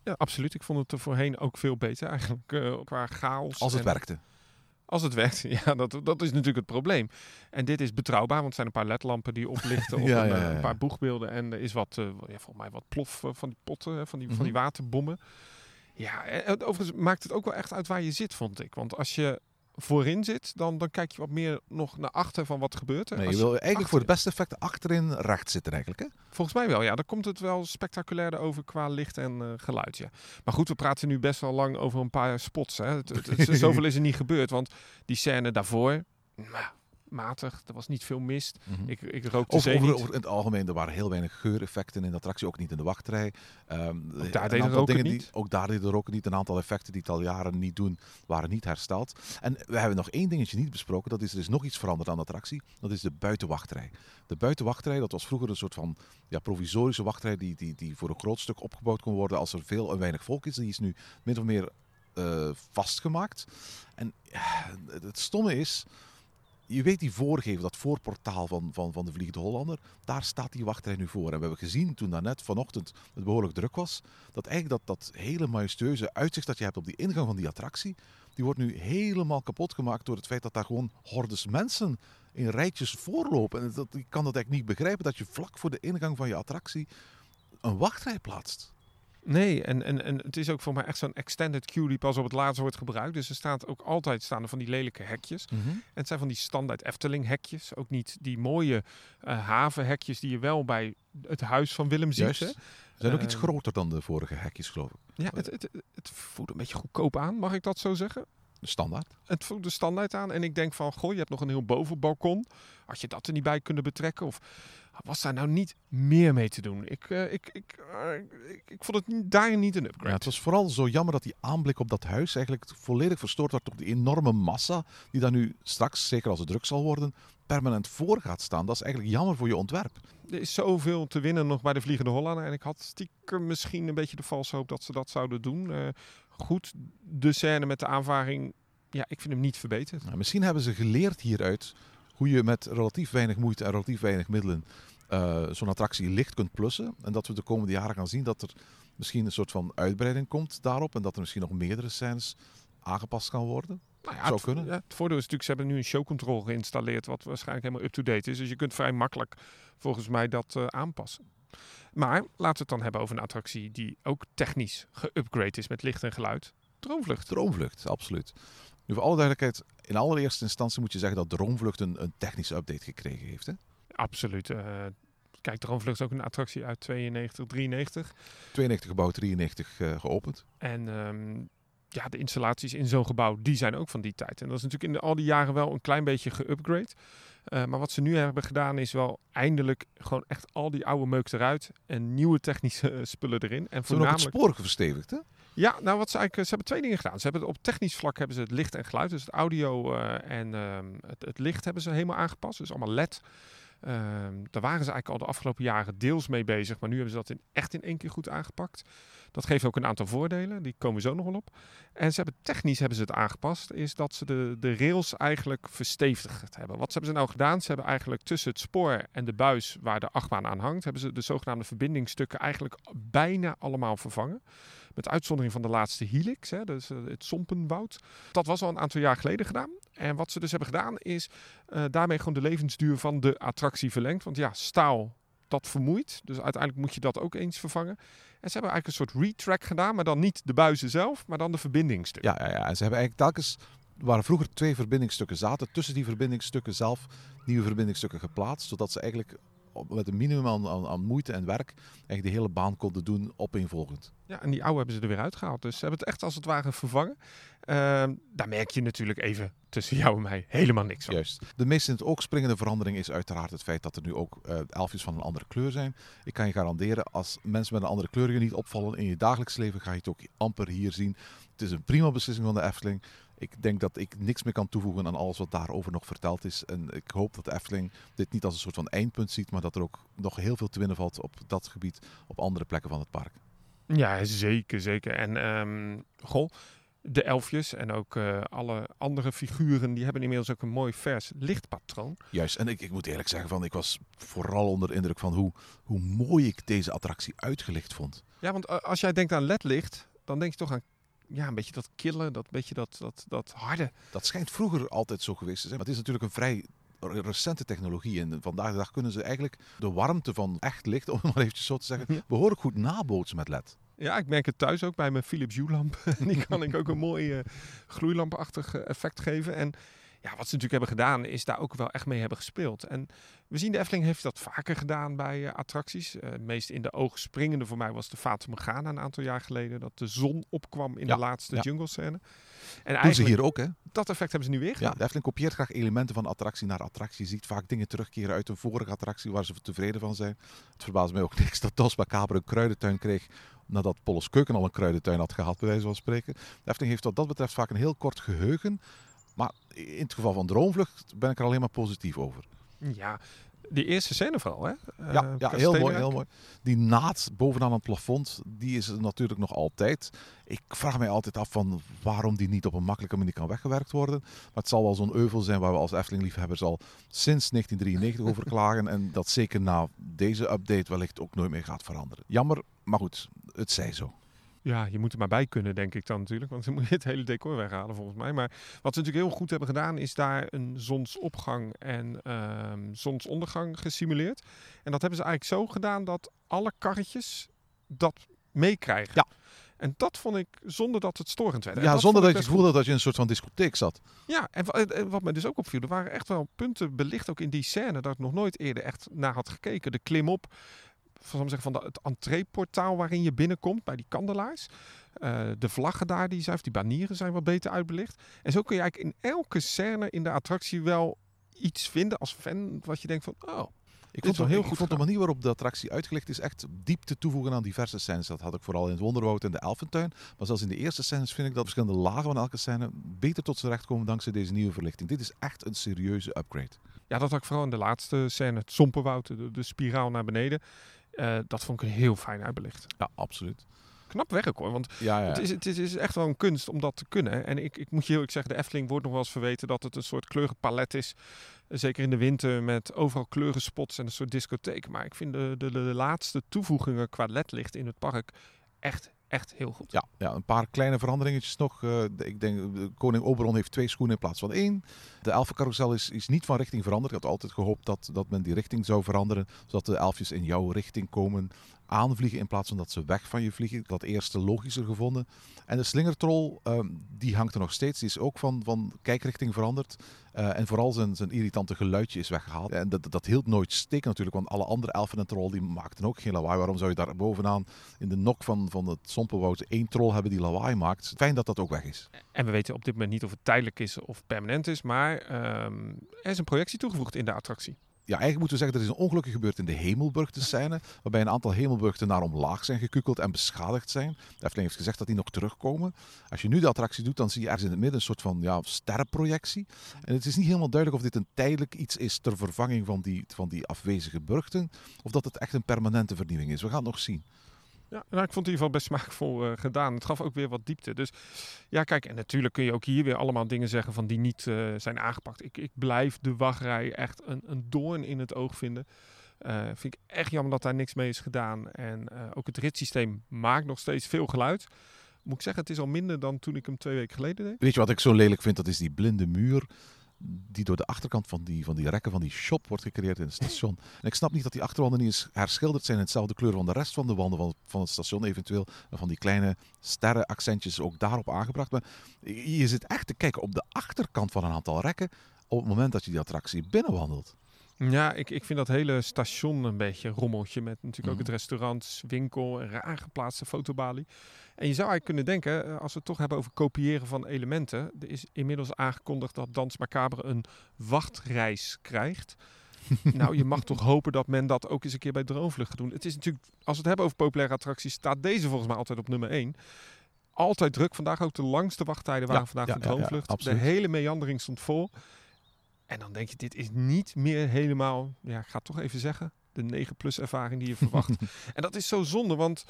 Speaker 5: Ja, absoluut. Ik vond het er voorheen ook veel beter eigenlijk eh, qua chaos.
Speaker 4: Als het
Speaker 5: en-
Speaker 4: werkte.
Speaker 5: Als het werkt, ja, dat, dat is natuurlijk het probleem. En dit is betrouwbaar, want het zijn een paar ledlampen die oplichten op
Speaker 4: Ja,
Speaker 5: een,
Speaker 4: ja,
Speaker 5: eh,
Speaker 4: ja,
Speaker 5: een paar boegbeelden. En er is wat, ja, volgens mij wat plof eh, van die potten, van die, van die
Speaker 4: Mhm.
Speaker 5: waterbommen. Ja, en overigens maakt het ook wel echt uit waar je zit, vond ik. Want als je voorin zit, dan, dan kijk je wat meer nog naar achter van wat gebeurt er.
Speaker 4: Nee, je wil eigenlijk voor
Speaker 5: achter-
Speaker 4: beste effecten achterin recht zitten eigenlijk. Hè?
Speaker 5: Volgens mij wel, ja. Dan komt het wel spectaculairder over qua licht en eh, geluid, ja. Maar goed, we praten nu best wel lang over een paar spots, hè. Het, het, het- zoveel is er niet gebeurd, want die scène daarvoor, nou, matig. Er was niet veel mist. Ik, ik rookte
Speaker 4: Over,
Speaker 5: zee
Speaker 4: over,
Speaker 5: niet.
Speaker 4: over- in het algemeen, er waren heel weinig geureffecten in de attractie, ook niet in de wachtrij. Ehm,
Speaker 5: daar er ook
Speaker 4: dingen
Speaker 5: niet.
Speaker 4: Die, ook daar deden er ook niet. Een aantal effecten die het al jaren niet doen, waren niet hersteld. En we hebben nog één dingetje niet besproken. Dat is, er is nog iets veranderd aan de attractie. Dat is de buitenwachtrij. De buitenwachtrij, dat was vroeger een soort van ja, provisorische wachtrij die, die, die voor een groot stuk opgebouwd kon worden als er veel en weinig volk is. Die is nu min of meer eh, vastgemaakt. En het- het stomme is, je weet die voorgeven, dat voorportaal van, van, van de Vliegende Hollander, daar staat die wachtrij nu voor. En we hebben gezien toen daarnet vanochtend het behoorlijk druk was, dat eigenlijk dat, dat hele majestueuze uitzicht dat je hebt op die ingang van die attractie, die wordt nu helemaal kapot gemaakt door het feit dat daar gewoon hordes mensen in rijtjes voorlopen. En dat, ik kan dat eigenlijk niet begrijpen, dat je vlak voor de ingang van je attractie een wachtrij plaatst.
Speaker 5: Nee, en, en, en het is ook voor mij echt zo'n extended queue die pas op het laatst wordt gebruikt. Dus er staat ook altijd staan er van die lelijke hekjes. En het zijn van die standaard Efteling hekjes. Ook niet die mooie eh havenhekjes die je wel bij het huis van Willem ziet.
Speaker 4: Ze zijn ook iets
Speaker 5: Eh,
Speaker 4: groter dan de vorige hekjes, geloof ik.
Speaker 5: Ja, het, het, het voelt een beetje goedkoop aan, mag ik dat zo zeggen?
Speaker 4: Standaard.
Speaker 5: Het voelt de standaard aan. En ik denk van, goh, je hebt nog een heel bovenbalkon. Had je dat er niet bij kunnen betrekken? Of was daar nou niet meer mee te doen? Ik, eh, ik, ik, eh, ik, ik vond het daar niet een upgrade.
Speaker 4: Ja, het was vooral zo jammer dat die aanblik op dat huis eigenlijk volledig verstoord wordt door die enorme massa die daar nu straks, zeker als het druk zal worden, permanent voor gaat staan. Dat is eigenlijk jammer voor je ontwerp.
Speaker 5: Er is zoveel te winnen nog bij de Vliegende Hollander. En ik had stiekem misschien een beetje de valse hoop dat ze dat zouden doen. Eh, goed, de scène met de aanvaring, ja, ik vind hem niet verbeterd.
Speaker 4: Nou, misschien hebben ze geleerd hieruit hoe je met relatief weinig moeite en relatief weinig middelen eh, zo'n attractie licht kunt plussen. En dat we de komende jaren gaan zien dat er misschien een soort van uitbreiding komt daarop. En dat er misschien nog meerdere scènes aangepast kan worden.
Speaker 5: Nou ja,
Speaker 4: Zou
Speaker 5: het,
Speaker 4: kunnen.
Speaker 5: ja, het voordeel is natuurlijk, ze hebben nu een showcontrol geïnstalleerd, wat waarschijnlijk helemaal up-to-date is. Dus je kunt vrij makkelijk volgens mij dat eh, aanpassen. Maar laten we het dan hebben over een attractie die ook technisch geupgrade is met licht en geluid. Droomvlucht.
Speaker 4: Droomvlucht, absoluut. Nu, voor alle duidelijkheid, in allereerste instantie moet je zeggen dat Droomvlucht een, een technische update gekregen heeft. Hè?
Speaker 5: Absoluut. eh, kijk, Droomvlucht is ook een attractie uit 92, 93.
Speaker 4: 92 gebouwd, 93 eh, geopend.
Speaker 5: En ehm, ja, de installaties in zo'n gebouw, die zijn ook van die tijd. En dat is natuurlijk in de, al die jaren wel een klein beetje geupgrade. Eh, maar wat ze nu hebben gedaan is wel eindelijk gewoon echt al die oude meuk eruit en nieuwe technische eh, spullen erin. En
Speaker 4: Ze hebben ook het
Speaker 5: voornamelijk...
Speaker 4: spoor verstevigd, hè?
Speaker 5: Ja, nou wat ze eigenlijk, ze hebben twee dingen gedaan. Ze hebben op technisch vlak hebben ze het licht en geluid, dus het audio eh, en ehm, het, het licht hebben ze helemaal aangepast. Dus allemaal LED. Ehm, daar waren ze eigenlijk al de afgelopen jaren deels mee bezig, maar nu hebben ze dat in, echt in één keer goed aangepakt. Dat geeft ook een aantal voordelen, die komen zo nog wel op. En ze hebben technisch hebben ze het aangepast, is dat ze de, de rails eigenlijk verstevigd hebben. Wat hebben ze nou gedaan? Ze hebben eigenlijk tussen het spoor en de buis waar de achtbaan aan hangt, hebben ze de zogenaamde verbindingsstukken eigenlijk bijna allemaal vervangen. Met uitzondering van de laatste helix, hè, dus eh, het Sompenwoud. Dat was al een aantal jaar geleden gedaan. En wat ze dus hebben gedaan is eh, daarmee gewoon de levensduur van de attractie verlengd. Want ja, staal, dat vermoeit. Dus uiteindelijk moet je dat ook eens vervangen. En ze hebben eigenlijk een soort retrack gedaan, maar dan niet de buizen zelf, maar dan de verbindingsstukken.
Speaker 4: Ja, ja, ja. En ze hebben eigenlijk telkens, waar vroeger twee verbindingsstukken zaten, tussen die verbindingsstukken zelf nieuwe verbindingsstukken geplaatst. Zodat ze eigenlijk met een minimum aan, aan, aan moeite en werk eigenlijk de hele baan konden doen opeenvolgend.
Speaker 5: Ja, en die oude hebben ze er weer uitgehaald. Dus ze hebben het echt als het ware vervangen. Ehm, daar merk je natuurlijk even tussen jou en mij helemaal niks van.
Speaker 4: Juist. De meest in het oog springende verandering is uiteraard het feit dat er nu ook eh, elfjes van een andere kleur zijn. Ik kan je garanderen, als mensen met een andere kleur je niet opvallen in je dagelijks leven, ga je het ook amper hier zien. Het is een prima beslissing van de Efteling. Ik denk dat ik niks meer kan toevoegen aan alles wat daarover nog verteld is. En ik hoop dat de Efteling dit niet als een soort van eindpunt ziet, maar dat er ook nog heel veel te winnen valt op dat gebied op andere plekken van het park.
Speaker 5: Ja, zeker, zeker. En ehm, goh, de elfjes en ook eh, alle andere figuren, die hebben inmiddels ook een mooi vers lichtpatroon.
Speaker 4: Juist, en ik, ik moet eerlijk zeggen, van, ik was vooral onder de indruk van hoe, hoe mooi ik deze attractie uitgelicht vond.
Speaker 5: Ja, want eh, als jij denkt aan ledlicht, dan denk je toch aan ja, een beetje dat kille, dat beetje dat, dat, dat harde.
Speaker 4: Dat schijnt vroeger altijd zo geweest te zijn. Maar het is natuurlijk een vrij re- recente technologie. En vandaag de dag kunnen ze eigenlijk de warmte van echt licht, om het maar eventjes zo te zeggen, behoorlijk goed nabootsen met LED.
Speaker 5: Ja, ik merk het thuis ook bij mijn Philips Hue lamp. Die kan ik ook een mooi eh, gloeilampachtig eh, effect geven. En ja, wat ze natuurlijk hebben gedaan, is daar ook wel echt mee hebben gespeeld. En we zien de Efteling heeft dat vaker gedaan bij eh, attracties. Eh, het meest in de oog springende voor mij was de Fata Morgana een aantal jaar geleden. Dat de zon opkwam in
Speaker 4: Ja,
Speaker 5: de laatste
Speaker 4: ja.
Speaker 5: jungle scène. En
Speaker 4: Doen ze hier ook, hè?
Speaker 5: dat effect hebben ze nu weer
Speaker 4: Ja, de Efteling kopieert graag elementen van attractie naar attractie. Je ziet vaak dingen terugkeren uit een vorige attractie waar ze tevreden van zijn. Het verbaast mij ook niks dat Dos Macabre een kruidentuin kreeg nadat Polles Keuken al een kruidentuin had gehad, bij wijze van spreken. De Efteling heeft wat dat betreft vaak een heel kort geheugen. Maar in het geval van Droomvlucht ben ik er alleen maar positief over.
Speaker 5: Ja, die eerste scène vooral, hè?
Speaker 4: Ja,
Speaker 5: Eh,
Speaker 4: ja heel
Speaker 5: Kasteelrijk.
Speaker 4: mooi, heel mooi. Die naad bovenaan het plafond, die is er natuurlijk nog altijd. Ik vraag mij altijd af van waarom die niet op een makkelijke manier kan weggewerkt worden. Maar het zal wel zo'n euvel zijn waar we als Efteling-liefhebbers al sinds 1993 over klagen. En dat zeker na deze update wellicht ook nooit meer gaat veranderen. Jammer, maar goed, het zij zo.
Speaker 5: Ja, je moet er maar bij kunnen, denk ik dan natuurlijk. Want dan moet je het hele decor weghalen, volgens mij. Maar wat ze natuurlijk heel goed hebben gedaan, is daar een zonsopgang en ehm, zonsondergang gesimuleerd. En dat hebben ze eigenlijk zo gedaan dat alle karretjes dat meekrijgen.
Speaker 4: Ja.
Speaker 5: En dat vond ik zonder dat het storend werd. En
Speaker 4: Ja, zonder dat je het had dat je in een soort van discotheek zat.
Speaker 5: ja, en, wa- en- en wat mij dus ook opviel, er waren echt wel punten belicht ook in die scène dat ik nog nooit eerder echt naar had gekeken. De klimop van, ik zeggen, van de, het entreeportaal waarin je binnenkomt bij die kandelaars. Eh, de vlaggen daar, die, zijn, of die banieren zijn wat beter uitbelicht. En zo kun je eigenlijk in elke scène in de attractie wel iets vinden als fan wat je denkt van, oh,
Speaker 4: Ik vond,
Speaker 5: wel
Speaker 4: heel goed
Speaker 5: goed
Speaker 4: vond de manier waarop de attractie uitgelegd is echt diepte toevoegen aan diverse scènes. Dat had ik vooral in het Wonderwoud en de Elfentuin. Maar zelfs in de eerste scènes vind ik dat verschillende lagen van elke scène beter tot z'n recht komen dankzij deze nieuwe verlichting. Dit is echt een serieuze upgrade.
Speaker 5: Ja, dat had ik vooral in de laatste scène, het Sompenwoud, de, de spiraal naar beneden. Eh, dat vond ik heel fijn uitbelicht.
Speaker 4: Ja, absoluut.
Speaker 5: Knap werk hoor, want
Speaker 4: Ja, ja.
Speaker 5: Het, is, het, is, het is echt wel een kunst om dat te kunnen. En ik, ik moet je heel eerlijk zeggen, de Efteling wordt nog wel eens verweten dat het een soort kleurenpalet is. Zeker in de winter met overal kleurenspots en een soort discotheek. Maar ik vind de, de, de laatste toevoegingen qua ledlicht in het park echt, echt heel goed.
Speaker 4: Ja, ja, een paar kleine veranderingetjes nog. Eh, ik denk, de koning Oberon heeft twee schoenen in plaats van één. De elfencarousel is, is niet van richting veranderd. Ik had altijd gehoopt dat, dat men die richting zou veranderen. Zodat de elfjes in jouw richting komen aanvliegen in plaats van dat ze weg van je vliegen. Dat eerste logischer gevonden. En de slingertrol, ehm, die hangt er nog steeds. Die is ook van, van kijkrichting veranderd. Eh, en vooral zijn, zijn irritante geluidje is weggehaald. En dat, dat hield nooit steek natuurlijk, want alle andere elfen en troll die maakten ook geen lawaai. Waarom zou je daar bovenaan in de nok van, van het Sompenwoud één troll hebben die lawaai maakt? Fijn dat dat ook weg is.
Speaker 5: En we weten op dit moment niet of het tijdelijk is of permanent is. Maar ehm, er is een projectie toegevoegd in de attractie.
Speaker 4: Ja, eigenlijk moeten we zeggen, er is een ongeluk gebeurd in de Hemelburgte scène, waarbij een aantal Hemelburgten naar omlaag zijn gekukeld en beschadigd zijn. De Efteling heeft gezegd dat die nog terugkomen. Als je nu de attractie doet, dan zie je ergens in het midden een soort van ja, sterrenprojectie. En het is niet helemaal duidelijk of dit een tijdelijk iets is ter vervanging van die, van die afwezige burgten, of dat het echt een permanente vernieuwing is. We gaan het nog zien.
Speaker 5: Ja, nou, ik vond het in ieder geval best smaakvol eh, gedaan. Het gaf ook weer wat diepte. Dus ja, kijk, en natuurlijk kun je ook hier weer allemaal dingen zeggen van die niet eh, zijn aangepakt. Ik, ik blijf de wachtrij echt een, een doorn in het oog vinden. Eh, vind ik echt jammer dat daar niks mee is gedaan. En ook het ritssysteem maakt nog steeds veel geluid. Moet ik zeggen, het is al minder dan toen ik hem twee weken geleden deed.
Speaker 4: Weet je wat ik zo lelijk vind? Dat is die blinde muur die door de achterkant van die, van die rekken van die shop wordt gecreëerd in het station. En ik snap niet dat die achterwanden niet eens herschilderd zijn in hetzelfde kleur van de rest van de wanden van van het station eventueel. En van die kleine sterrenaccentjes ook daarop aangebracht. Maar je zit echt te kijken op de achterkant van een aantal rekken op het moment dat je die attractie binnenwandelt.
Speaker 5: Ja, ik, ik vind dat hele station een beetje rommeltje. Met natuurlijk ook
Speaker 4: Mhm.
Speaker 5: het restaurant, winkel, een raar geplaatste fotobalie. En je zou eigenlijk kunnen denken, eh, als we het toch hebben over kopiëren van elementen. Er is inmiddels aangekondigd dat Dans Macabre een wachtreis krijgt. nou, je mag toch hopen dat men dat ook eens een keer bij Droomvlucht gaat doen. Het is natuurlijk, als we het hebben over populaire attracties, staat deze volgens mij altijd op nummer 1. Altijd druk. Vandaag ook de langste wachttijden waren
Speaker 4: Ja,
Speaker 5: vandaag
Speaker 4: ja,
Speaker 5: voor
Speaker 4: ja,
Speaker 5: de
Speaker 4: absoluut.
Speaker 5: hele meandering stond vol. En dan denk je, dit is niet meer helemaal, ja, ik ga het toch even zeggen, de 9 plus ervaring die je verwacht. en dat is zo zonde, want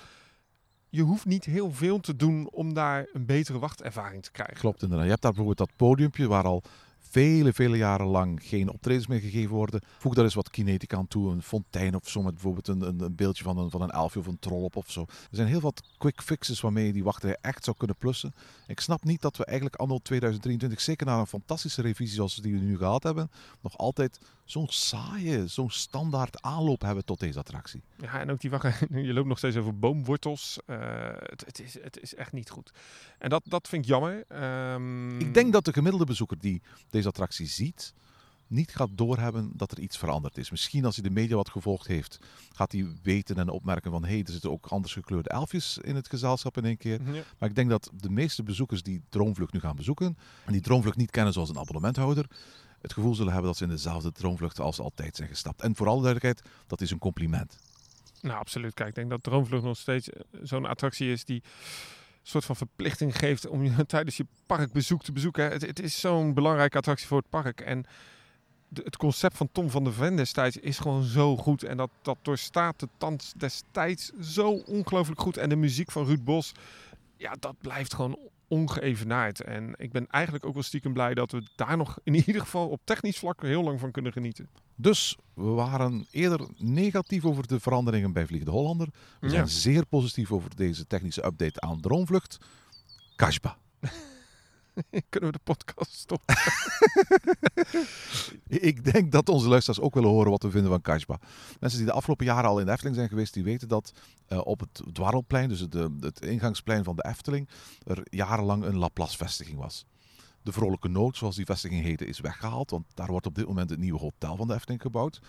Speaker 5: je hoeft niet heel veel te doen om daar een betere wachtervaring te krijgen.
Speaker 4: Klopt inderdaad. Je hebt daar bijvoorbeeld dat podiumpje waar al vele, vele jaren lang geen optredens meer gegeven worden. Voeg daar eens wat kinetica aan toe. Een fontein of zo met bijvoorbeeld een, een, een beeldje van een, van een elfje of een troll op of zo. Er zijn heel wat quick fixes waarmee je die wachtrij echt zou kunnen plussen. Ik snap niet dat we eigenlijk anno 2023, zeker na een fantastische revisie zoals die we nu gehad hebben, nog altijd zo'n saaie, zo'n standaard aanloop hebben tot deze attractie.
Speaker 5: Ja, en ook die wacht, je loopt nog steeds over boomwortels. Eh, het, het, is, het is echt niet goed. En dat, dat vind ik jammer. Ehm,
Speaker 4: Ik denk dat de gemiddelde bezoeker die deze attractie ziet, niet gaat doorhebben dat er iets veranderd is. Misschien als hij de media wat gevolgd heeft, gaat hij weten en opmerken van hé, hey, er zitten ook anders gekleurde elfjes in het gezelschap in één keer.
Speaker 5: Ja.
Speaker 4: Maar ik denk dat de meeste bezoekers die Droomvlucht nu gaan bezoeken, en die Droomvlucht niet kennen zoals een abonnementhouder, het gevoel zullen hebben dat ze in dezelfde Droomvlucht als altijd zijn gestapt. En voor alle duidelijkheid, dat is een compliment.
Speaker 5: Nou, absoluut. Kijk, ik denk dat Droomvlucht nog steeds eh, zo'n attractie is die soort van verplichting geeft om je tijdens je parkbezoek te bezoeken. Het, het is zo'n belangrijke attractie voor het park. En het concept van Tom van der Ven destijds is gewoon zo goed. En dat, dat doorstaat de tand destijds zo ongelooflijk goed. En de muziek van Ruud Bos, ja, dat blijft gewoon ongeëvenaard. En ik ben eigenlijk ook wel stiekem blij dat we daar nog in ieder geval op technisch vlak heel lang van kunnen genieten.
Speaker 4: Dus we waren eerder negatief over de veranderingen bij Vliegende Hollander. We zijn
Speaker 5: Ja.
Speaker 4: zeer positief over deze technische update aan Droomvlucht. Kashba.
Speaker 5: Kunnen we de podcast stoppen?
Speaker 4: Ik denk dat onze luisteraars ook willen horen wat we vinden van Kashba. Mensen die de afgelopen jaren al in de Efteling zijn geweest, die weten dat eh, op het Dwarrelplein, dus het, eh, het ingangsplein van de Efteling, er jarenlang een Laplace-vestiging was. De Vrolijke Noot, zoals die vestiging heette, is weggehaald, want daar wordt op dit moment het nieuwe hotel van de Efteling gebouwd.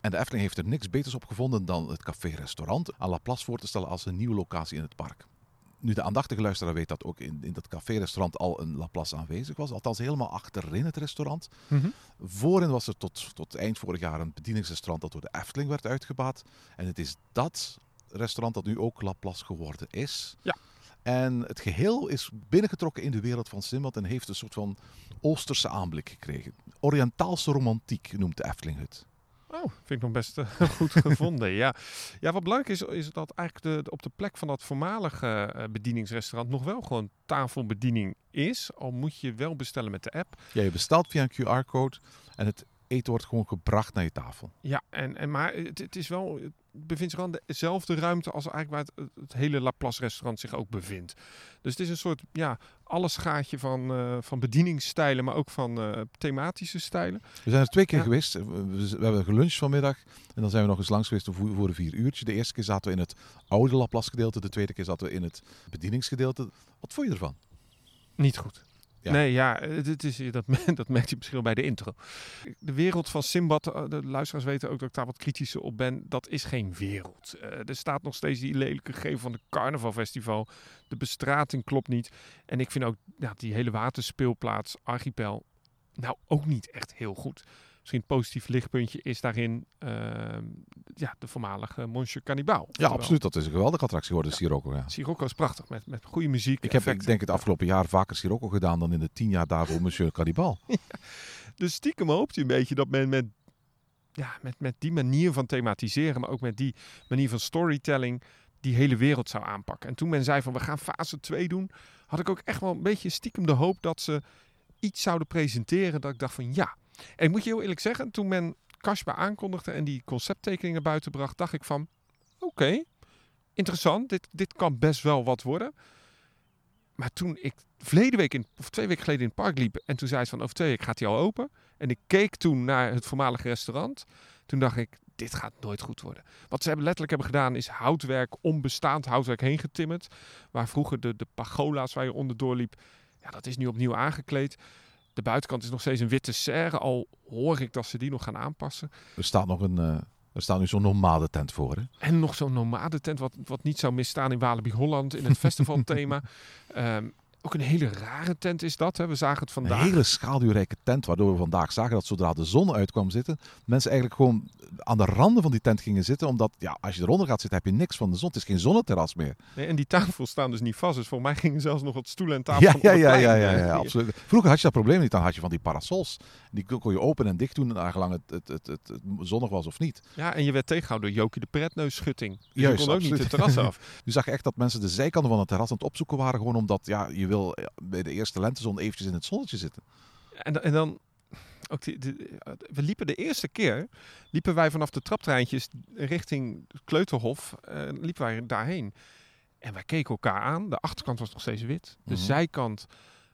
Speaker 4: En de Efteling heeft er niks beters op gevonden dan het café-restaurant aan Laplace voor te stellen als een nieuwe locatie in het park. Nu, de aandachtige luisteraar weet dat ook in, in dat café-restaurant al een Laplace aanwezig was. Althans, helemaal achterin het restaurant.
Speaker 5: Mhm.
Speaker 4: Voorin was er tot, tot eind vorig jaar een bedieningsrestaurant dat door de Efteling werd uitgebaat. En het is dat restaurant dat nu ook Laplace geworden is.
Speaker 5: Ja.
Speaker 4: En het geheel is binnengetrokken in de wereld van Simbad en heeft een soort van Oosterse aanblik gekregen. Oriëntaalse romantiek noemt de Efteling het.
Speaker 5: Oh, vind ik nog best eh, goed gevonden. Ja. ja, wat belangrijk is, is dat eigenlijk de, op de plek van dat voormalige eh, bedieningsrestaurant nog wel gewoon tafelbediening is. Al moet je wel bestellen met de app.
Speaker 4: Ja, je bestelt via een QR-code en het eten wordt gewoon gebracht naar je tafel.
Speaker 5: Ja, en, en, maar het, het is wel, bevindt zich in dezelfde ruimte als eigenlijk waar het, het hele Laplace restaurant zich ook bevindt. Dus het is een soort, ja, alles gaatje van, eh, van bedieningsstijlen, maar ook van eh, thematische stijlen.
Speaker 4: We zijn er twee keer
Speaker 5: Ja.
Speaker 4: geweest. We, we- hebben geluncht vanmiddag. En dan zijn we nog eens langs geweest voor, voor een vier uurtje. De eerste keer zaten we in het oude Laplace gedeelte. De tweede keer zaten we in het bedieningsgedeelte. Wat vond je ervan?
Speaker 5: Niet goed. Nee, ja, het, het is, dat, dat merkt je misschien bij de intro. De wereld van Simbad, eh, de luisteraars weten ook dat ik daar wat kritischer op ben. Dat is geen wereld. Eh, er staat nog steeds die lelijke gevel van de carnavalfestival. De bestrating klopt niet. En ik vind ook ja, die hele waterspeelplaats, Archipel, nou ook niet echt heel goed. Misschien positief lichtpuntje is daarin ehm, ja, de voormalige Monsieur Cannibal.
Speaker 4: Ja, absoluut. Dat is een geweldige attractie geworden, Sirocco. Ja.
Speaker 5: Sirocco is prachtig, met, met goede muziek.
Speaker 4: Ik heb, ik denk, het afgelopen jaar vaker Sirocco gedaan dan in de tien jaar daarvoor Monsieur Cannibal.
Speaker 5: Dus stiekem hoopt u een beetje dat men met, ja, met, met die manier van thematiseren, maar ook met die manier van storytelling, die hele wereld zou aanpakken. En toen men zei van we gaan fase 2 doen, had ik ook echt wel een beetje stiekem de hoop dat ze iets zouden presenteren dat ik dacht van ja. En ik moet je heel eerlijk zeggen, toen men Kashba aankondigde en die concepttekening naar buiten bracht, dacht ik van oké, interessant, dit, dit kan best wel wat worden. Maar toen ik verleden week, in, of twee weken geleden in het park liep en toen zei ze van over twee weken gaat hij al open. En ik keek toen naar het voormalige restaurant. Toen dacht ik, dit gaat nooit goed worden. Wat ze letterlijk hebben gedaan is houtwerk, onbestaand houtwerk heen getimmerd. Waar vroeger de, de pagola's waar je onderdoor liep, ja, dat is nu opnieuw aangekleed. De buitenkant is nog steeds een witte serre, al hoor ik dat ze die nog gaan aanpassen.
Speaker 4: Er staat nog een... eh, er staat nu zo'n nomadentent voor. Hè?
Speaker 5: En nog zo'n nomadentent, wat, wat niet zou misstaan in Walibi Holland, in het festivalthema. Ehm ook een hele rare tent is dat. Hè. We zagen het vandaag.
Speaker 4: Een hele schaduwrijke tent, waardoor we vandaag zagen dat zodra de zon uitkwam zitten, mensen eigenlijk gewoon aan de randen van die tent gingen zitten. Omdat, ja, als je eronder gaat zitten, heb je niks van de zon. Het is geen zonneterras meer.
Speaker 5: Nee, en die tafels staan dus niet vast. Dus voor mij gingen zelfs nog wat stoelen en tafels
Speaker 4: Ja, ja, ja, ja, ja, absoluut. Vroeger had je dat probleem niet. Dan had je van die parasols. Die kon je open en dicht doen, naar gelang het, het, het, het, het zonnig was of niet.
Speaker 5: Ja, en je werd tegengehouden door Jokie de Pretneusschutting. Dus
Speaker 4: Juist,
Speaker 5: je kon ook niet het terras af.
Speaker 4: Nu zag je echt dat mensen de zijkanten van het terras aan het opzoeken waren. Gewoon omdat ja, je wil bij de eerste lentezon eventjes in het zonnetje zitten.
Speaker 5: En, dan- en dan... Ook die, die- we liepen de eerste keer, liepen wij vanaf de traptreintjes richting Kleuterhof, eh, liepen wij daarheen. En wij keken elkaar aan. De achterkant was nog steeds wit. De
Speaker 4: Mhm.
Speaker 5: zijkant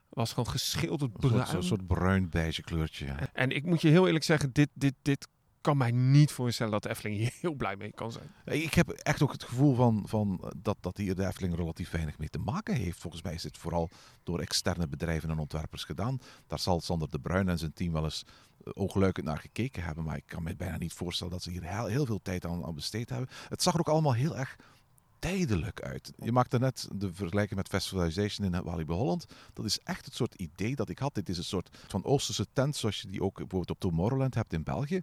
Speaker 5: was gewoon geschilderd
Speaker 4: Een
Speaker 5: bruin.
Speaker 4: soort, zo'n soort bruin beige kleurtje. Ja.
Speaker 5: En ik moet je heel eerlijk zeggen, dit, dit, dit kan mij niet voorstellen dat de Efteling hier heel blij mee kan zijn.
Speaker 4: Ik heb echt ook het gevoel van, van eh, dat, dat hier de Efteling relatief weinig mee te maken heeft. Volgens mij is dit vooral door externe bedrijven en ontwerpers gedaan. Daar zal Sander de Bruin en zijn team wel eens eh, oogluikend naar gekeken hebben. Maar ik kan me bijna niet voorstellen dat ze hier heel, heel veel tijd aan, aan besteed hebben. Het zag er ook allemaal heel erg tijdelijk uit. Je maakte net de vergelijking met Festivalization in Walibi Holland. Dat is echt het soort idee dat ik had. Dit is een soort van Oosterse tent zoals je die ook bijvoorbeeld op Tomorrowland hebt in België.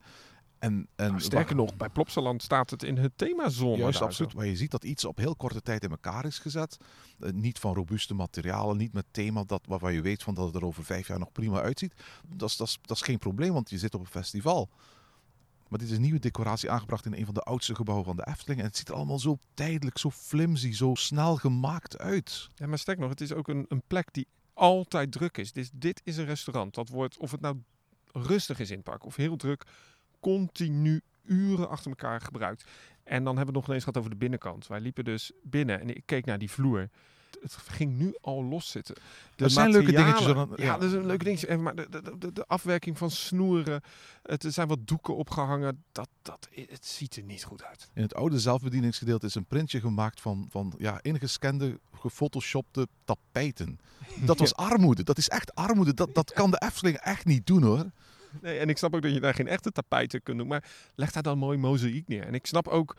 Speaker 4: En, en
Speaker 5: Nou, sterker nog, bij Plopsaland staat het in het themazone.
Speaker 4: Juist, absoluut.
Speaker 5: zo.
Speaker 4: Maar je ziet dat iets op heel korte tijd in elkaar is gezet. Eh, niet van robuuste materialen, niet met thema dat, waarvan je weet van dat het er over vijf jaar nog prima uitziet. Dat is, dat, is, dat is geen probleem, want je zit op een festival. Maar dit is een nieuwe decoratie aangebracht in een van de oudste gebouwen van de Efteling. En het ziet er allemaal zo tijdelijk, zo flimsy, zo snel gemaakt uit.
Speaker 5: Ja, maar sterk nog, het is ook een, een plek die altijd druk is. Dit, dit is een restaurant. Dat wordt, of het nou rustig is in het park of heel druk, continu uren achter elkaar gebruikt. En dan hebben we het nog ineens gehad over de binnenkant. Wij liepen dus binnen en ik keek naar die vloer. Het ging nu al loszitten.
Speaker 4: Er zijn leuke dingetjes. dan-
Speaker 5: Ja, dat is een leuke dingetje. Maar de, de, de, de afwerking van snoeren. Het, er zijn wat doeken opgehangen. Dat, dat, het ziet er niet goed uit.
Speaker 4: In het oude zelfbedieningsgedeelte is een printje gemaakt van, van ja, ingescande, gefotoshopte tapijten. Dat was armoede. Dat is echt armoede. Dat, dat kan de Efteling echt niet doen hoor.
Speaker 5: Nee, en ik snap ook dat je daar geen echte tapijten kunt doen. Maar leg daar dan mooi mozaïek neer. En ik snap ook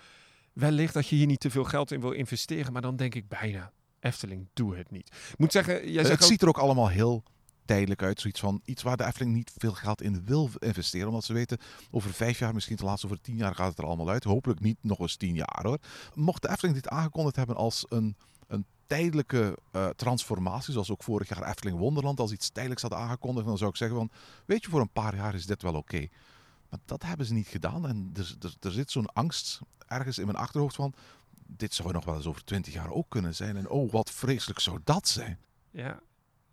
Speaker 5: wellicht dat je hier niet te veel geld in wil investeren. Maar dan denk ik bijna, Efteling, doe het niet. Ik moet zeggen, jij
Speaker 4: het
Speaker 5: zegt ook,
Speaker 4: ziet er ook allemaal heel tijdelijk uit. Zoiets van iets waar de Efteling niet veel geld in wil investeren. Omdat ze weten, over vijf jaar, misschien ten laatste over tien jaar gaat het er allemaal uit. Hopelijk niet nog eens tien jaar hoor. Mocht de Efteling dit aangekondigd hebben als een tijdelijke eh, transformatie, zoals ook vorig jaar Efteling Wonderland, als iets tijdelijks had aangekondigd, dan zou ik zeggen van, weet je, voor een paar jaar is dit wel oké. Maar dat hebben ze niet gedaan. En er, er, er zit zo'n angst ergens in mijn achterhoofd van, dit zou nog wel eens over twintig jaar ook kunnen zijn. En oh, wat vreselijk zou dat zijn.
Speaker 5: ja,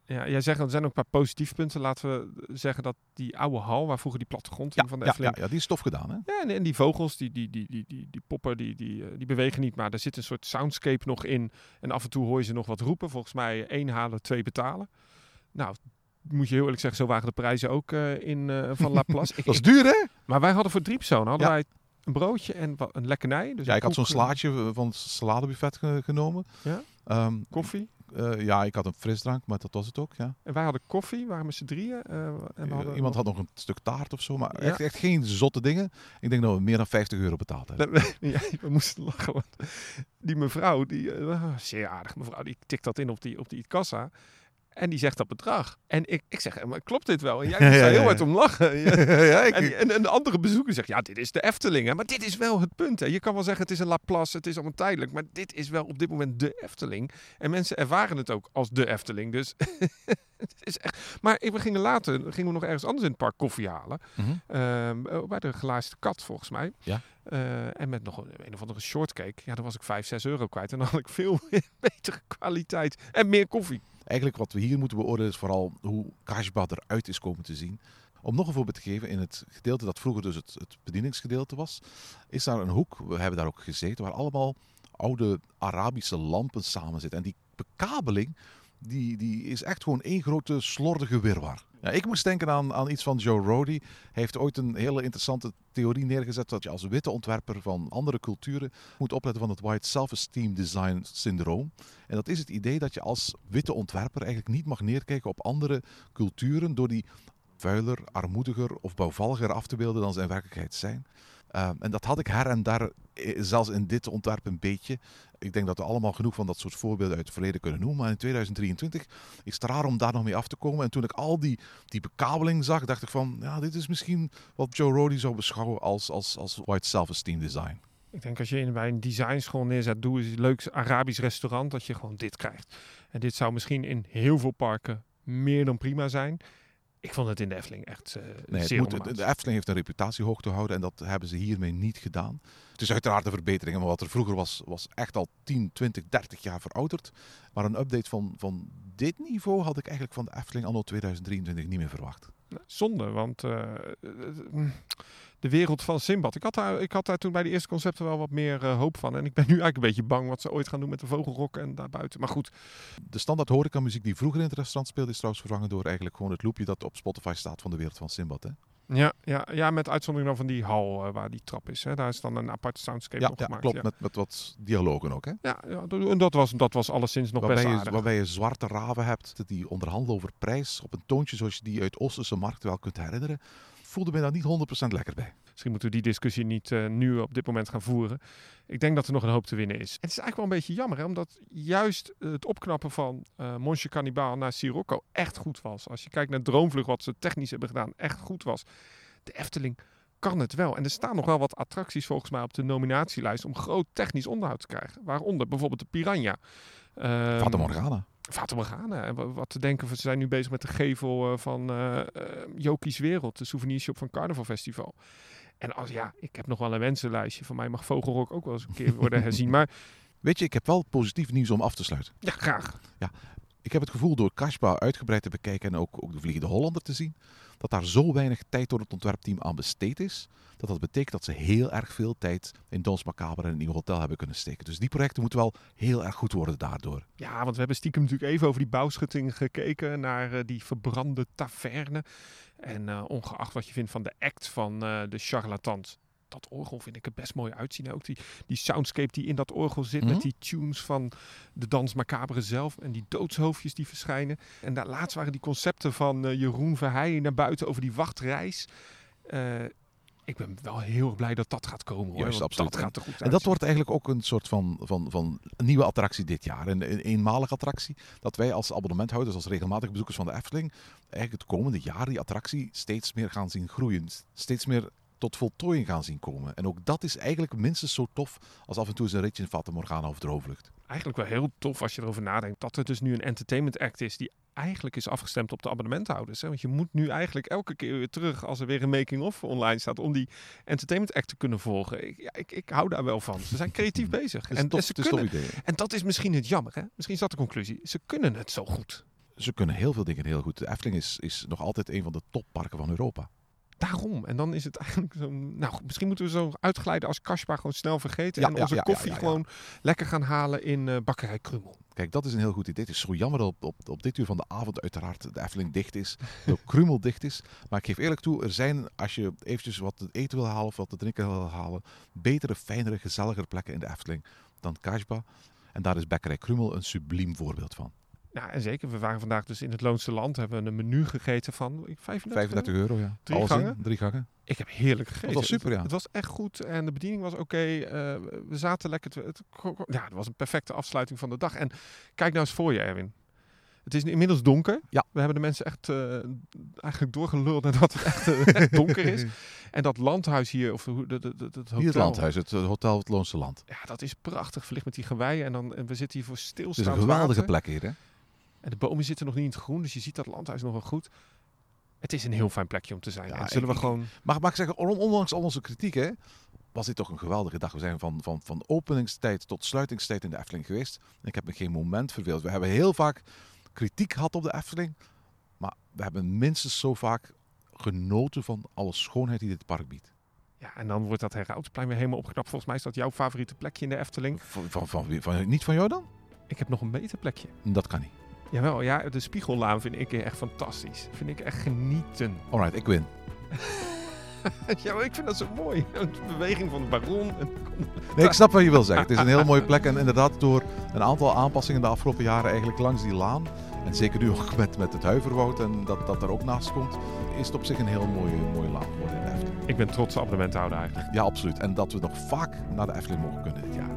Speaker 5: ja, jij zegt er zijn ook een paar positieve punten. Laten we zeggen dat die oude hal, waar vroeger die plattegrond
Speaker 4: Ja,
Speaker 5: hing van de
Speaker 4: ja,
Speaker 5: Efteling.
Speaker 4: ja, ja, die is stof gedaan hè.
Speaker 5: Ja, en, en die vogels, die, die, die, die, die, die poppen, die, die, eh, die bewegen niet. Maar er zit een soort soundscape nog in. En af en toe hoor je ze nog wat roepen. Volgens mij één halen, twee betalen. Nou, moet je heel eerlijk zeggen, zo waren de prijzen ook eh, in eh, van Laplace.
Speaker 4: Dat is duur hè?
Speaker 5: maar wij hadden voor drie personen hadden
Speaker 4: Ja.
Speaker 5: wij een broodje en wat, een lekkernij. Dus
Speaker 4: Ja, ik had zo'n slaatje van het saladebuffet ge- genomen.
Speaker 5: Ja?
Speaker 4: Ehm,
Speaker 5: Koffie.
Speaker 4: Eh, ja, ik had een frisdrank, maar dat was het ook. Ja.
Speaker 5: En wij hadden koffie, waren met z'n drieën. eh, en we hadden
Speaker 4: Iemand had nog een stuk taart of zo, maar
Speaker 5: Ja.
Speaker 4: echt, echt geen zotte dingen. Ik denk dat we meer dan 50 euro betaald hebben.
Speaker 5: ja, we moesten lachen. Want die mevrouw, die, eh, zeer aardig mevrouw, die tikt dat in op die, op die kassa. En die zegt dat bedrag. En ik, ik zeg, maar klopt dit wel? En jij moest
Speaker 4: Ja,
Speaker 5: daar heel hard om lachen. Ja.
Speaker 4: ik,
Speaker 5: en, en de andere bezoeker zegt, ja, dit is de Efteling. Hè? Maar dit is wel het punt. Hè? Je kan wel zeggen, het is een Laplace, het is allemaal tijdelijk. Maar dit is wel op dit moment de Efteling. En mensen ervaren het ook als de Efteling. Dus het is echt... Maar we gingen later, gingen we nog ergens anders in het park koffie halen.
Speaker 4: Mhm.
Speaker 5: Ehm, eh, bij de glaasde kat, volgens mij.
Speaker 4: Ja.
Speaker 5: Eh, en met nog een, een of andere shortcake. Ja, dan was ik 5, 6 euro kwijt. En dan had ik veel betere kwaliteit en meer koffie.
Speaker 4: Eigenlijk wat we hier moeten beoordelen is vooral hoe Kajba eruit is komen te zien. Om nog een voorbeeld te geven, in het gedeelte dat vroeger dus het, het bedieningsgedeelte was, is daar een hoek, we hebben daar ook gezeten, waar allemaal oude Arabische lampen samen zitten. En die bekabeling, die, die is echt gewoon één grote slordige wirwar. Ja, ik moest denken aan, aan iets van Joe Rody. Hij heeft ooit een hele interessante theorie neergezet dat je als witte ontwerper van andere culturen moet opletten van het White Self-Esteem Design Syndroom. En dat is het idee dat je als witte ontwerper eigenlijk niet mag neerkijken op andere culturen door die vuiler, armoediger of bouwvalliger af te beelden dan ze in werkelijkheid zijn. Uh, en dat had ik her en daar, eh, zelfs in dit ontwerp een beetje. Ik denk dat we allemaal genoeg van dat soort voorbeelden uit het verleden kunnen noemen. Maar in 2023 is het raar om daar nog mee af te komen. En toen ik al die, die bekabeling zag, dacht ik van... Ja, dit is misschien wat Joe Rody zou beschouwen als, als, als white self-esteem design.
Speaker 5: Ik denk als je bij een designschool neerzet, doe eens een leuk Arabisch restaurant, dat je gewoon dit krijgt. En dit zou misschien in heel veel parken meer dan prima zijn. Ik vond het in de Efteling echt uh,
Speaker 4: nee,
Speaker 5: zeer
Speaker 4: moet, De Efteling heeft een reputatie hoog te houden en dat hebben ze hiermee niet gedaan. Het is uiteraard een verbetering, maar wat er vroeger was, was echt al 10, 20, 30 jaar verouderd. Maar een update van, van dit niveau had ik eigenlijk van de Efteling anno 2023 niet meer verwacht.
Speaker 5: Zonde, want uh, de wereld van Simbad. Ik had, daar, ik had daar toen bij de eerste concepten wel wat meer uh, hoop van. En ik ben nu eigenlijk een beetje bang wat ze ooit gaan doen met de vogelrok en daarbuiten. Maar goed.
Speaker 4: De standaard horecamuziek die vroeger in het restaurant speelde is trouwens vervangen door eigenlijk gewoon het loopje dat op Spotify staat van de wereld van Simbad. Hè?
Speaker 5: Ja, ja, ja, met uitzondering dan van die hal uh, waar die trap is. Hè. Daar is dan een aparte soundscape
Speaker 4: ja,
Speaker 5: op
Speaker 4: ja,
Speaker 5: gemaakt.
Speaker 4: Klopt, ja. Met, met wat dialogen ook. Hè?
Speaker 5: Ja, ja, en dat was, dat was alleszins nog
Speaker 4: waarbij
Speaker 5: best
Speaker 4: je,
Speaker 5: aardig.
Speaker 4: Waarbij je zwarte raven hebt die onderhandelen over prijs op een toontje zoals je die uit Oosterse markt wel kunt herinneren. Voelde mij daar niet 100% lekker bij.
Speaker 5: Misschien moeten we die discussie niet uh, nu op dit moment gaan voeren. Ik denk dat er nog een hoop te winnen is. Het is eigenlijk wel een beetje jammer, hè, omdat juist het opknappen van uh, Monsje Cannibal naar Sirocco echt goed was. Als je kijkt naar Droomvlug, wat ze technisch hebben gedaan, echt goed was. De Efteling kan het wel. En er staan nog wel wat attracties volgens mij op de nominatielijst om groot technisch onderhoud te krijgen. Waaronder bijvoorbeeld de Piranha.
Speaker 4: Um, Fata Morgana.
Speaker 5: Fata Morgana. En wat te denken, ze zijn nu bezig met de gevel uh, van uh, Jokies Wereld, de souvenirshop van Carnaval Festival. En als ja, ik heb nog wel een wensenlijstje. Van mij mag Vogelrok ook wel eens een keer worden herzien. Maar
Speaker 4: weet je, ik heb wel positief nieuws om af te sluiten.
Speaker 5: Ja, graag.
Speaker 4: Ja, Ik heb het gevoel door Kashba uitgebreid te bekijken en ook, ook de Vliegende Hollander te zien, dat daar zo weinig tijd door het ontwerpteam aan besteed is, dat dat betekent dat ze heel erg veel tijd in Dons Macabre en een nieuw hotel hebben kunnen steken. Dus die projecten moeten wel heel erg goed worden daardoor.
Speaker 5: Ja, want we hebben stiekem natuurlijk even over die bouwschutting gekeken, naar eh, die verbrande taverne. En eh, ongeacht wat je vindt van de act van eh, de charlatans, dat orgel vind ik er best mooi uitzien. Ook die, die soundscape die in dat orgel zit,
Speaker 4: Mhm.
Speaker 5: met die tunes van de Dans Macabre zelf en die doodshoofdjes die verschijnen. En daar laatst waren die concepten van eh, Jeroen Verheijen naar buiten over die wachtreis. Eh, ik ben wel heel erg blij dat dat gaat komen. Hoor,
Speaker 4: Juist, absoluut.
Speaker 5: Dat gaat er goed
Speaker 4: En dat wordt eigenlijk ook een soort van, van, van nieuwe attractie dit jaar. Een, een eenmalige attractie. Dat wij als abonnementhouders, als regelmatige bezoekers van de Efteling, eigenlijk het komende jaar die attractie steeds meer gaan zien groeien. Steeds meer tot voltooiing gaan zien komen. En ook dat is eigenlijk minstens zo tof als af en toe eens een ritje in Fata Morgana of
Speaker 5: eigenlijk wel heel tof als je erover nadenkt dat er dus nu een entertainment act is die eigenlijk is afgestemd op de abonnementhouders. Hè? Want je moet nu eigenlijk elke keer weer terug als er weer een making-of online staat om die entertainment act te kunnen volgen. Ik, ja, ik, ik hou daar wel van. Ze zijn creatief bezig.
Speaker 4: Het
Speaker 5: En,
Speaker 4: tof,
Speaker 5: en ze
Speaker 4: het
Speaker 5: kunnen,
Speaker 4: idee.
Speaker 5: en dat is misschien het jammer. Hè? Misschien is dat de conclusie. Ze kunnen het zo goed.
Speaker 4: Ze kunnen heel veel dingen heel goed. De Efteling is, is nog altijd een van de topparken van Europa.
Speaker 5: Daarom. En dan is het eigenlijk zo. Nou, misschien moeten we zo uitglijden als Kaspa gewoon snel vergeten.
Speaker 4: Ja,
Speaker 5: en onze
Speaker 4: ja, ja,
Speaker 5: koffie gewoon lekker gaan halen in eh Bakkerij Krummel.
Speaker 4: Kijk, dat is een heel goed idee. Het is zo jammer dat op, op, op dit uur van de avond uiteraard de Efteling dicht is. De Krumel dicht is. Maar ik geef eerlijk toe, er zijn, als je eventjes wat te eten wil halen of wat te drinken wil halen, betere, fijnere, gezelligere plekken in de Efteling dan Kajba. En daar is Bekkerij Krumel een subliem voorbeeld van.
Speaker 5: Nou, en zeker. We waren vandaag dus in het Loonse Land. Hebben we een menu gegeten van 35,
Speaker 4: 35 euro, ja.
Speaker 5: Drie
Speaker 4: Alles in,
Speaker 5: gangen?
Speaker 4: drie gangen.
Speaker 5: Ik heb heerlijk gegeten.
Speaker 4: was super,
Speaker 5: Het-
Speaker 4: ja.
Speaker 5: Het was echt goed en de bediening was oké. Eh, we zaten lekker. te- het, ja, het was een perfecte afsluiting van de dag. En kijk nou eens voor je, Erwin. Het is nu inmiddels donker.
Speaker 4: Ja.
Speaker 5: We hebben de mensen echt eh, eigenlijk doorgeluld nadat het echt, eh, echt donker is. En dat landhuis hier, of hoe- dat, dat, dat, dat hotel.
Speaker 4: Hier het landhuis, het hotel Het Loonse Land.
Speaker 5: Ja, dat is prachtig verlicht met die geweien. En, dan, en we zitten hier voor
Speaker 4: Het is een geweldige
Speaker 5: water.
Speaker 4: plek hier, hè?
Speaker 5: En de bomen zitten nog niet in het groen, dus je ziet dat landhuis nog wel goed. Het is een heel fijn plekje om te zijn.
Speaker 4: Ja,
Speaker 5: en zullen we
Speaker 4: ik-
Speaker 5: gewoon...
Speaker 4: Maar mag ik zeggen, on- ondanks al onze kritiek, hè, was dit toch een geweldige dag. We zijn van, van, van openingstijd tot sluitingstijd in de Efteling geweest. En ik heb me geen moment verveeld. We hebben heel vaak kritiek gehad op de Efteling. Maar we hebben minstens zo vaak genoten van alle schoonheid die dit park biedt.
Speaker 5: Ja, en dan wordt dat Herautenplein weer helemaal opgeknapt. Volgens mij is dat jouw favoriete plekje in de Efteling.
Speaker 4: Van, van, van- niet van jou dan?
Speaker 5: Ik heb nog een beter plekje.
Speaker 4: Dat kan niet.
Speaker 5: Jawel, ja, de Spiegellaan vind ik echt fantastisch. Vind ik echt genieten.
Speaker 4: Alright, ik win.
Speaker 5: ja, ik vind dat zo mooi. De beweging van de baron.
Speaker 4: Nee, ik snap wat je wil zeggen. Het is een heel mooie plek. En inderdaad, door een aantal aanpassingen de afgelopen jaren eigenlijk langs die laan. En zeker nu ook met, met het huiverwoud en dat dat er ook naast komt. Is het op zich een heel mooie, mooie laan geworden in de Efteling.
Speaker 5: Ik ben trots abonnementhouder eigenlijk.
Speaker 4: Ja, absoluut. En dat we nog vaak naar de Efteling mogen kunnen dit jaar.